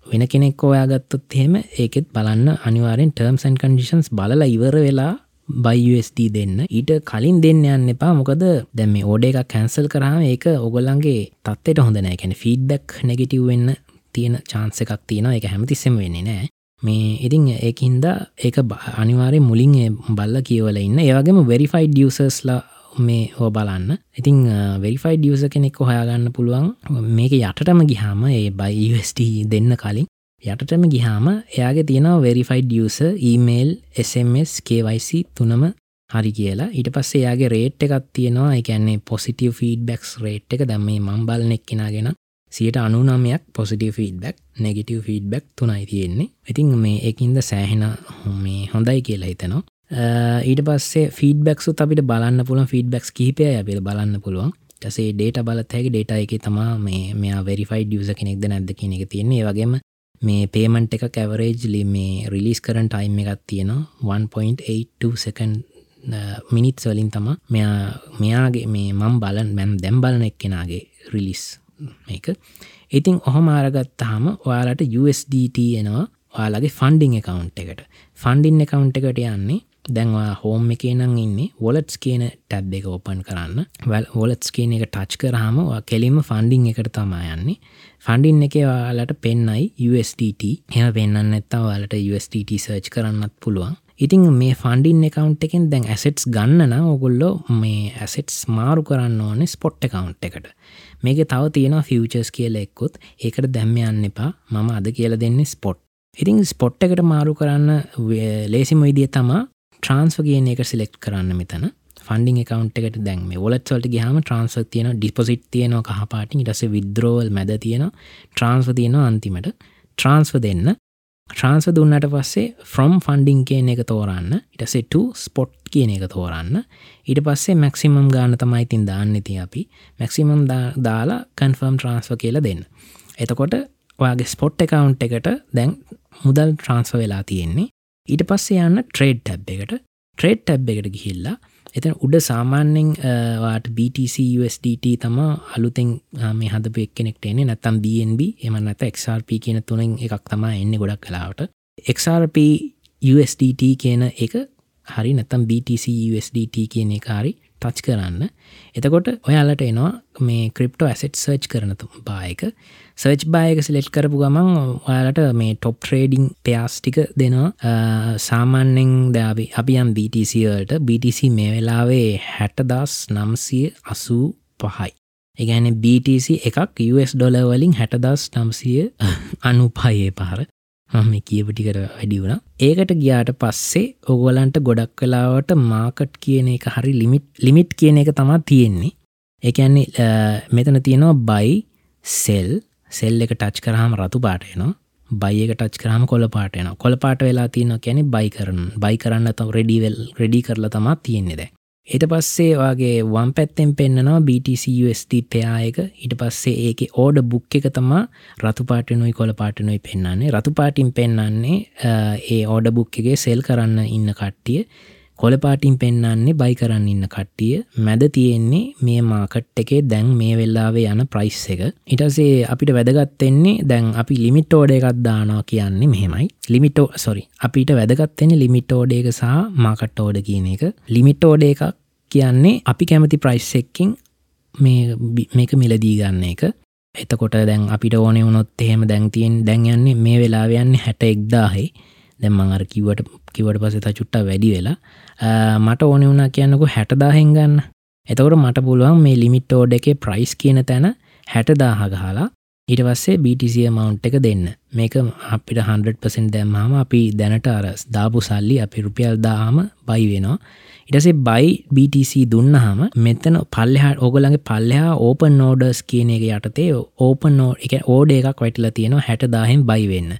වෙන කෙනෙක් ඔයාගත්තොත් එහෙම ඒකෙත් බලන්න අනිවාරෙන් ටර්ම්සන් කන්ඩිෂන්ස් බලලා ඉවර වෙලා බයිUSD දෙන්න. ඊට කලින් දෙන්න යන්න එපා. මොකද දැම ඕඩ එක කැන්සල් කරහම ඒක ඔගොල්ලන්ගේ තත්වට හොඳ නෑ. කැන ෆීඩ්බැක් නෙගටව් වෙන්න තියෙන චාන්ස එකක් තියෙන එක හැමතිස්සෙම වෙන්නේ නෑ. මේ ඉතිං ඒකින්ද ඒක අනිවාරය මුලින් බල්ල කියවල ඉන්න. ඒවගේම වෙරිෆයිඩ් ියසස්ලා මේ හෝ බලන්න. ඉතිං වෙරිෆයිඩ් ියස කෙනෙක් හොයාගන්න පුළුවන්. මේක යටටම ගිහාම ඒ බයිUSD දෙන්න කලින් යටටම ගිහාම එයාගේ තියෙනව වෙරිෆයිඩ් ියස ඊමේල් SMS KYC තුනම හරි කියලා. ඊට පස්සේ යාගේ රේට් එකත් තියෙනවා. එකන්නේ පොසිටව ෆීඩබැක්ස් රේට් එක. දැම මම් බලනෙක් කෙනගෙන සියට අනුනමයක් පොසිටව ෆීඩබැක් නෙගටව ෆීඩබැක් තුනයි තියෙන්නේ. ඉතින් මේ එකින්ද සෑහෙන මේ හොඳයි කියලා හිතනවා. ඊට පස්සේ ෆීඩබක්සු අපිට බලන්න පුළන් ෆීඩබක්ස් කහිපය ඇබිල් බලන්න පුළුවන්. සේ ඩේට බලත් හැකි ඩේට එක තමා මේ මෙයා වෙරිෆයිඩ් ියස කෙනෙක්ද නැද කියන එක තියන්නේ. වගේම මේ පේමන්ට් එක කැවරේජ් ලි මේ රිලිස් කරන ටයිම් එකක් තියෙනවා. 1.82 සකන් මිනිත් වලින් තම මෙයා මෙයාගේ මේ මම් බලන් මැම් දැම් බලන එක්කෙනගේ රිලිස් එක ඉතින් ඔහොම ආරගත්තාහම ඔයාලට USDT එනවා. ඔයාලගේ ෆන්ඩිං එකකවන්් එකට. ෆන්ඩින් එකකවන්් එකට යන්නේ දැන්වා හෝම් එක නම් ඉන්නේ වොලට්ස් කියන ටැබ් එක ඔපන් කරන්න. වැල් වොලට්ස් කියන එක ටච් කරහම කෙලිම ෆන්ඩිං එකට තමා යන්නේ. ෆන්ඩින් එක යාලට පෙන්නයි USDT එම පෙන්න්න ඇත්තා වාලට USDT සර්ච් කරන්නත් පුළුවන්. ඉතින් මේ ෆන්ඩින් එකකවන්් එකෙන් දැන් ඇසෙට්ස් ගන්නන ඔගොල්ලෝ මේ ඇසෙට්ස් මාරු කරන්න ඕනේ ස්පොට් එකකවන්් එකට. මේක තව තියෙන ෆියචර්ස් කියල එක්කොත්. ඒකට දැම්ම යන්න එපා. මම අද කියල දෙන්නේ ස්පොට් ඉතින් ස්පොට් එකට මාරු කරන්න ලේසිම විදිිය තමා ට්‍රන්ස්ව කියන එක සිලෙක්් කරන්න මෙතන. ෆන්ඩිං එකකවන්් එකට දැන් මේ ොලත්වලට ගහම ට්‍රන්ස්ව තියෙන ඩිපොසිට් තියනවා කහපාටින්. ටස විද්‍රෝවල් මැද තියෙන ට්‍රන්ස්ව තියෙනවා අන්තිමට. ට්‍රන්ස්ව දෙන්න. ට්‍රන්ස්ව දුන්නට පස්සේ ෆ්‍රම් ෆන්ඩිං කියන එක තෝරන්න. ඉටසෙට ස්පොට් කියන එක තෝරන්න. ඊට පස්සේ මැක්සිමම් ගාන තමයි තින් දාන්න ති අපි. මැක්සිමම් දාලා කන්ෆර්ම් ට්‍රන්ස්ව කියලා දෙන්න. එතකොට ඔයාගේ ස්පොට් එකකවන්් එකට දැන් මුදල් ට්‍රන්ස්ව වෙලා තියෙන්නේ. ඊට පස්සේ යන්න ට්‍රේඩ් ටැබ් එකට. ට්‍රේඩ් ටැබ් එකට ගිහිල්ලා එතන උඩ සාමාන්‍යෙන් වාට BTCUSDT තම අලුතෙන් මේ හද පෙක්නෙක්ට එන්නේ. නැතම් BNB එම නැත XRP කියන තුනෙන් එකක් තමා එන්න ගොඩක් කලාවට XRP USDT කියන එක හරි නැතම් BTC USDT කියන එක හරි ටච් කරන්න. එතකොට ඔයාලට එනවා මේ ක්‍රිප්ටෝ ඇසෙට් සර්ච් කරන බායක සර්ච් බායක සිලෙට් කරපු ගමන් ඔයාලට මේ ටොප් ට්‍රේඩිං පයාස්ටික දෙනවා. සාමාන්‍යෙන් දාවි අපියම් BTCවලට BTC මේ වෙලාවේ හැටදස් නම්සිය අසූ පහයි. එකන BTC එකක් US ඩොලවලින් හැටදස් නම්සිය අනුපයේ පහර මම කියපටිකට වැඩි වුණ. ඒකට ගියාට පස්සේ ඔගොලන්ට ගොඩක් කලාවට මාකට් කියන එක හරි ලිමිට් ලිමිට් කියන එක තමා තියෙන්නේ. එකන්නේ මෙතන තියෙනවා බයි සෙල් සෙල් එක ටච් කරහම රතු පාටයනවා බයි එක ටච් කරහම කොල පාටයන කොල පාට වෙලා තියන කැනෙ බයි කරන බයි කරන්න තම රෙඩිවල් රෙඩි කරලා තමා තියෙන්නේ දැ එට පස්සේ වගේ වම් පැත්තෙන් පෙන්න්නනවා BTCUSD පයායක ඉට පස්සේ ඒක ඕඩ බුක් එක තමා රතු පාටනුයි කොළ පාටනුයි පෙන්න්නන්නේ රතු පාටින් පෙන්න්නන්නේ ඒ ඕඩ බුක් එකගේ සෙල් කරන්න ඉන්න කට්ටිය. කොලපාටින් පෙන්න්නන්නේ බයි කරන්න ඉන්න කට්ටිය. මැද තියෙන්නේ මේ මාකට් එකේ දැන් මේ වෙල්ලාවේ යන ප්‍රයිස් එක. ඉටසේ අපිට වැදගත්තෙන්නේ දැන් අපි ලිමිට ෝඩ එකක් දානවා කියන්නේ මෙහෙමයි. ලිමිටෝ සොරි අපිට වැදගත්තෙන්නේ ලිමිට ෝඩ එක සහ මාකට් ෝඩ කියන එක. ලිමිට ෝඩ එකක් කියන්නේ අපි කැමති ප්‍රයිස් එක්කින් මේක මිලදී ගන්න එක. එතකොට දැන් අපිට ඕන වුණොත් එහෙම දැන්තියෙන් දැන් යන්නේ මේ වෙලාවයන්නේ හැට එක්දාහේ. දැම්මං අර කිවට කිවට පසෙත චුට්ට වැඩි වෙලා මට ඕන වුණා කියන්නකු හැටදාහෙන් ගන්න. එතකොට මට පුළුවන් මේ ලිමිට් ෝඩ එක ප්‍රයිස් කියන තැන හැටදාහ ගහලා ඊට පස්සේ BTC මවන්් එක දෙන්න. මේක අපිට 100% දැම්මහම අපි දැනට අරස් දාපු සල්ලි අපි රුපියල් දාහම බයි වෙනවා. ඉටසේ බයි BTC දුන්නහම මෙතන පල්ලෙහා ඕගලගේ පල්ලෙහා ඕපන් නෝඩර්ස් කියන එක යටතේ ඕපන් නෝ එක ඕඩ එකක් වැටල තියෙනවා හැට දාහෙන් බයි වෙන්න.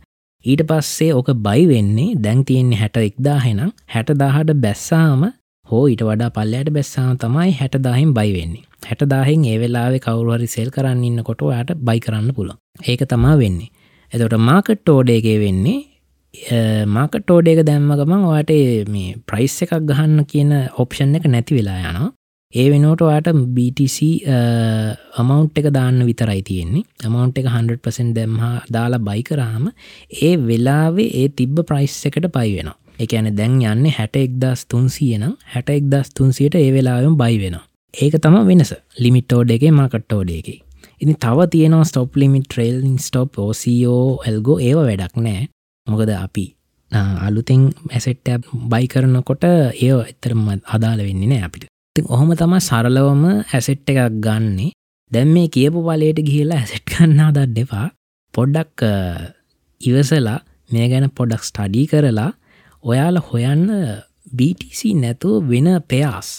ඊට පස්සේ ඕක බයි වෙන්නේ දැන් තියෙන්නේ හැට එක්දාහෙනම් හැට දාහට බැස්සාම හෝ ඊට වඩා පල්ලයට බැස්සාම තමයි හැට දාහෙන් බයි වෙන්නේ. හැට දාහෙන් ඒ වෙලාවේ කවරුහරි සෙල් කරන්න ඉන්න කොට යට බයි කරන්න පුළ ඒක තමා වෙන්නේ. එතොට මාකට් ෝඩේගේ වෙන්නේ මාකට ෝඩේක දැම්ම ගමන් වාට මේ ප්‍රයිස් එකක් ගහන්න කියන ඔප්ෂන් එක නැති වෙලා යනවා. ඒ වෙනෝට වාට BTC අමවන්් එක දාන්න විතරයි තියෙන්නේ. අමවන්් එක 100% දැම්හා දාලා බයි කරාම ඒ වෙලාවේ ඒ තිබ්බ ප්‍රයිස් එකට පයි වෙන එකන දැන් යන්න හැට එක්දස් තුන්සියනම් හැට එක්දස් තුන්සියට ඒ වෙලාවෙන් බයි වෙන ඒක තම වෙනස. ලිමිටෝඩ එක මාකට්ටෝඩ එක. ඉනි තව තියෙනවා stop limit trailing stop OCO algo ඒව වැඩක් නෑ. මොකද අපි අලුතින් ඇසෙට්ට බයි කරනකොට ඒ එතරම අදාළ වෙන්නේ නෑ අපිට. ති ඔහොම තම සරලවම ඇසෙට් එකක් ගන්නේ. දැම් මේ කියපු පලයට ගිහිලා ඇසෙට් කන්නා දඩ් එපා. පොඩ්ඩක් ඉවසලා මේ ගැන පොඩක් ස්ටඩී කරලා ඔයාල හොයන්න BTC නැතුව වෙන පෙයාස්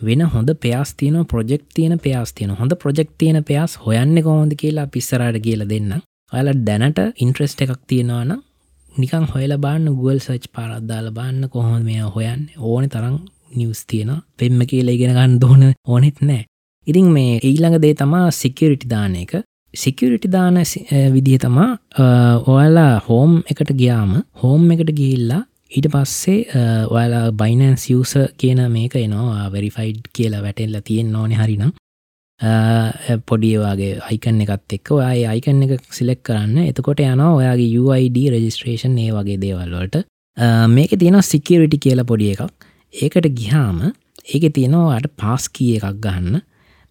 වෙන හොඳ පයාස් තියන ප්‍රජෙක්් තියන පයාස් තියන හොඳ ප්‍රජෙක්් තියන පයාස් හොයන්න කොහොඳ කියලා පිස්සරට කියල දෙන්න ඔයාල දැනට ඉන්ට්‍රෙස්ට එකක් තියෙනවානම් නිකං හොයල බාන්න ගුවල් සච් පාරද්දාල බාන්න කොහොම මේ හොයන් ඕන තරම් නිවස් තියෙන පෙම්ම කියලා ඉගෙන ගන්න දෝන ඕනෙත් නෑ. ඉතින් මේ ඊළඟ දේ තමා සිකියරිටි දාන එක. සිකියරිටි දාන විදිහ තමා ඔයාලා හෝම් එකට ගියාම හෝම් එකට ගිහිල්ලා ඊට පස්සේ ඔයාලා බයිනන් සියස කියන මේක එනවා. වෙරිෆයිඩ් කියලා වැටෙල්ල තියෙන් ඕනෙ හරිනම්. පොඩියවාගේ අයිකන් එකත් එක්ක ඔය අයිකන් එක සිලෙක් කරන්න. එතකොට යනවා ඔයාගේ UID රජිස්ට්‍රේෂන් ඒ වගේ දේවල්වලට මේක තියෙන සිකියරිටි කියලා පොඩි එකක්. ඒකට ගිහාම ඒක තියෙනවාට පාස් කිය එකක් ගහන්න.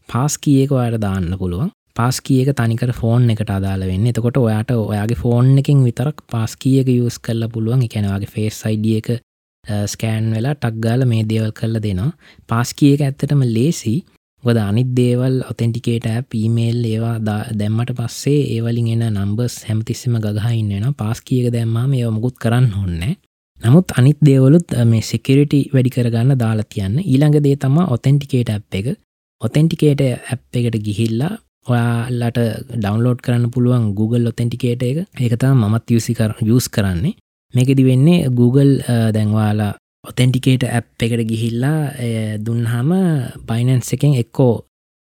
පාස් කියක ඔයට දාන්න පුළුවන්. පාස් කියක තනිකර ෆෝන් එකට අදාල වෙන්න. එතකොට ඔයාට ඔයාගේ ෆෝන් එකින් විතරක් පාස් කියක යස් කරල පුළුවන්. එකැනවාගේ ෆේස් අයිඩිය එක ස්කෑන් වෙලා ටක්ගාල මේ දේවල් කරල දෙනවා. පාස් කියක ඇත්තටම ලේසි. ගොද අනිත් දේවල් ඔතෙන්ටිකේට පීමේල් ඒවා දැම්මට පස්සේ ඒවලින් එන නම්බස් හැමතිස්සම ගහයින්නෙන පාස් කියක දැම්මාම ඒ මුකුත් කරන්න හොන්න නමුත් අනිත් දේවලුත් මේ සෙකරිටි වැඩි කරගන්න දාලා තියන්න. ඊළඟ දේ තම ඔතෙන්ටිකේට ඇ් එක. ඔතෙන්ටිකේට ඇ් එකට ගිහිල්ලා ඔයාලට ඩවන්ලෝඩ් කරන්න පුළුවන් Google ඔතෙන්ටිකේට එක. ඒකතා මමත් යසි කර යස් කරන්නේ. මේකෙදි වෙන්නේ Google දැන්වාලා ඔතෙන්ටිකේට ඇප් එකට ගිහිල්ලා දුන්හම බයිනන්ස් එකෙන් එක්කෝ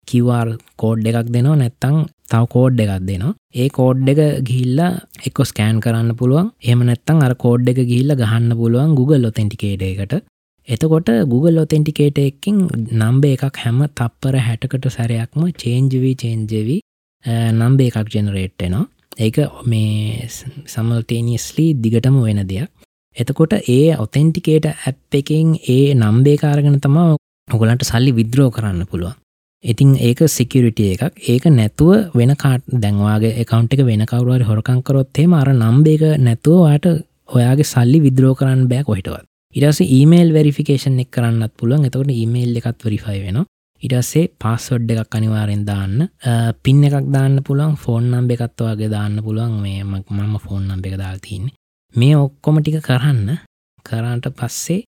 කිවර් කෝඩ් එකක් දෙනවා නැත්තං තව කෝඩ් එකක් දෙනවා. ඒ කෝඩ් එක ගිහිල්ලා එක්කො ස්කෑන් කරන්න පුළුවන්. එම නැත්තං අර කෝඩ් එක ගිහිල්ල ගහන්න පුළුවන් Google ඔතෙන්ටිකේට එකට. එතකොට Google ඔතෙන්ටිකේට එකින් නම්බේ එකක් හැම තප්පර හැටකට සැරයක්ම චේන්ජවී චේන්ජවී නම්බේ එකක් ජෙනරේට්ටෙනවා ඒක මේ සමල්ටේනිස්ලි දිගටම වෙන දෙයක්. එතකොට ඒ ඔතෙන්ටිකේට ඇප් එකෙන් ඒ නම්බේකාරගෙන තමා ඔගලන්ට සල්ලි විද්‍රෝ කරන්න පුළුවන්. ඉතින් ඒක සිකිරිට එකක්. ඒක නැතුව වෙන කාට දැන්වාගේ එකකවන්් එක වෙන කවරුවර හොරකංකරොත්තේ අර නම්බේක නැතුවවාට ඔයාගේ සල්ලි විද්‍රෝ කරන්න බෑ කොහිටවත්. ඉරස ඊමේල් වෙරිෆිකේෂන් එක් කරන්නත් පුළුවන්. එතකට ඊමේල් එකත් වරිෆයි වෙන ඉටස්සේ පාස්වඩ් එකක් අනිවාරෙන් දාන්න. පින් එකක් දාන්න පුළුවන්. ෆෝන් නම්බ එකත්වාගේ දාන්න පුළුවන්. මේ මම ෆෝන් නම්බ එක දාල්තින්නේ මේ ඔක්කොම ටික කරන්න. කරන්ට පස්සේ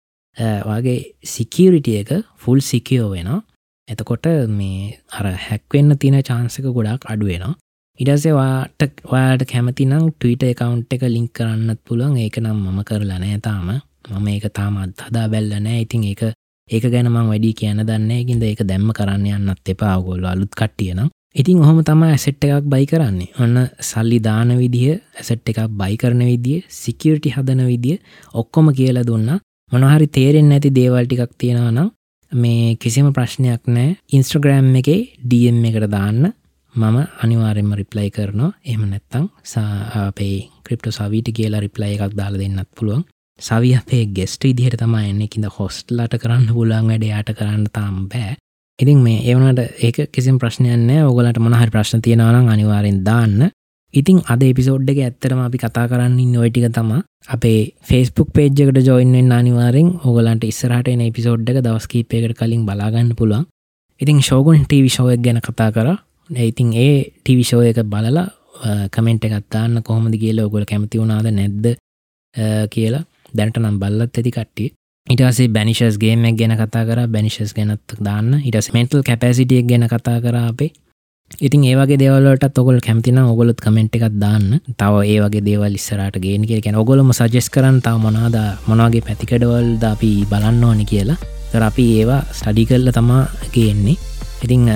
වගේ සිකියරිටිය එක ෆුල් සිකියෝ වෙනවා. එතකොට මේ අර හැක්වෙන්න තින චාන්සක ගොඩක් අඩුවෙනවා ඉඩසේවාට ඔයාට කැමතිනම් ටීට එකකවන්් එක ලිංක් කරන්නත් පුළුවන්. ඒක නම් මම කරලා නෑ තාම. මම ඒක තාමත් හදා බැල්ල නෑ ඉතින් ඒක ඒක ගැනම වැඩි කියන දන්න ගින්ද ඒක දැම්ම කරන්න යන්නත් එපා. ගොල්ල අලුත් කට්ටියනම් ඉතින් ඔහොම තම ඇසෙට් එකක් බයි කරන්නේ. ඔන්න සල්ලි දාන විදිහ ඇසෙට් එකක් බයි කරන විදිිය සිකියරිටි හදන විදිිය ඔක්කොම කියලා දුන්න. මොනහරි තේරෙන් නැති දේවල් ටිකක් තියෙනවා නම් මේ කිසිම ප්‍රශ්නයක් නෑ ඉන්ස්ට්‍රග්‍රෑම් එක ඩම් එකට දාන්න. මම අනිවාරෙන්ම රිප්ලයි කරනවා. එහම නැත්තං අපේ ක්‍රිප්ට සවිට කියලා රිප්ලයි එකක් දාලා දෙන්නත් පුළුවන්. සවි අපේ ගෙස්ට ඉදිහට තමයි එන්න. කිද හොස්ට්ලට කරන්න පුලන් වැඩ යාට කරන්න තාම් බෑ. ඉතින් මේ ඒවනට ඒක කිසිම් ප්‍රශ්නයන්න ඔගලට මොනහරි ප්‍රශ්න තියෙනවනම් අනිවාරෙන් දාන්න. ඉතින් අද එපිසෝඩ් එක ඇත්තරම අපි කතා කරන්න නොයිටික තම අපේ ෆෙස්බුක් පේජ්කට ජොයින්ෙන් අනිවාරෙන් ඔගලන්ට ඉස්සරහට එන එපිසෝඩ් එක දවස්කීපයකට කලින් බලාගන්න පුළුවන්. ඉතින් ශෝගුන් ටීවි ශෝයක් ගැන කතා කර. ඉතින් ඒ ටිවිෂෝ එක බලලා කමෙන්ට් එකත්තාන්න කොහොමද කියලා ඔගොල කැමති වුණාද නැද්ද කියලා දැනට නම් බල්ලත් ඇති කට්ටිය. ඉටසේ බැනිශස් ගේමක් ගැන කතා කර. බැනිශස් ගැනත් දාන්න. ඉටස් මෙන්ටල් කැපසිටියක් ගැන කතා කර අපේ. ඉතින් ඒවගේ දෙවලට ඔගොල් කැමතින ඔගොලත් කමෙන්ට් එකක් දාන්න. තව ඒවගේ දේවල් ඉස්සරට ගෙන කිය කැන ඔගොලම සජෙස් කරන්න තාව මොනාද මොනගේ පැතිකඩවල් ද අපි බලන්න ඕනි කියලා. තර අපි ඒවා ස්ටඩි කල්ල තමා ගේන්නේ. ඉතිං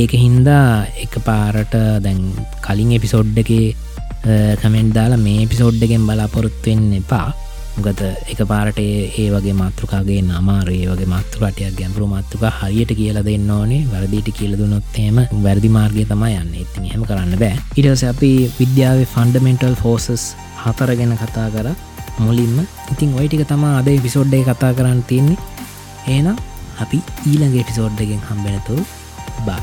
ඒක හින්දා එක පාරට දැන් කලින් එපිසෝඩ් එක කමෙන්ට් දාලා මේ පිසෝඩ්ඩගෙන් බලාපොරොත්තුවෙන් එපා. ගත එක පාරට ඒ වගේ මාතෘකාගේ නමාරේ වගේ මාතෘකටයක් ගැඹරු මාතෘක හරියට කියල දෙන්න ඕනේ. වැරදිට කියල දුනොත්තේම වැරදි මාර්ගය තමයි යන්න. ඉතින් හෙම කරන්න බෑ. ඉටස අපි විද්‍යාවේ ෆන්ඩමෙන්ටල් ෆෝසස් හතර ගැන කතා කර. මුලින්ම ඉතින් ඔයිටික තමා අද පිසෝඩ්ඩේ කතා කරන්න තියන්නේ. ඒනම් අපි ඊළඟ එපිසෝඩ්ඩගෙන් හම්බෙනතුරු Bye.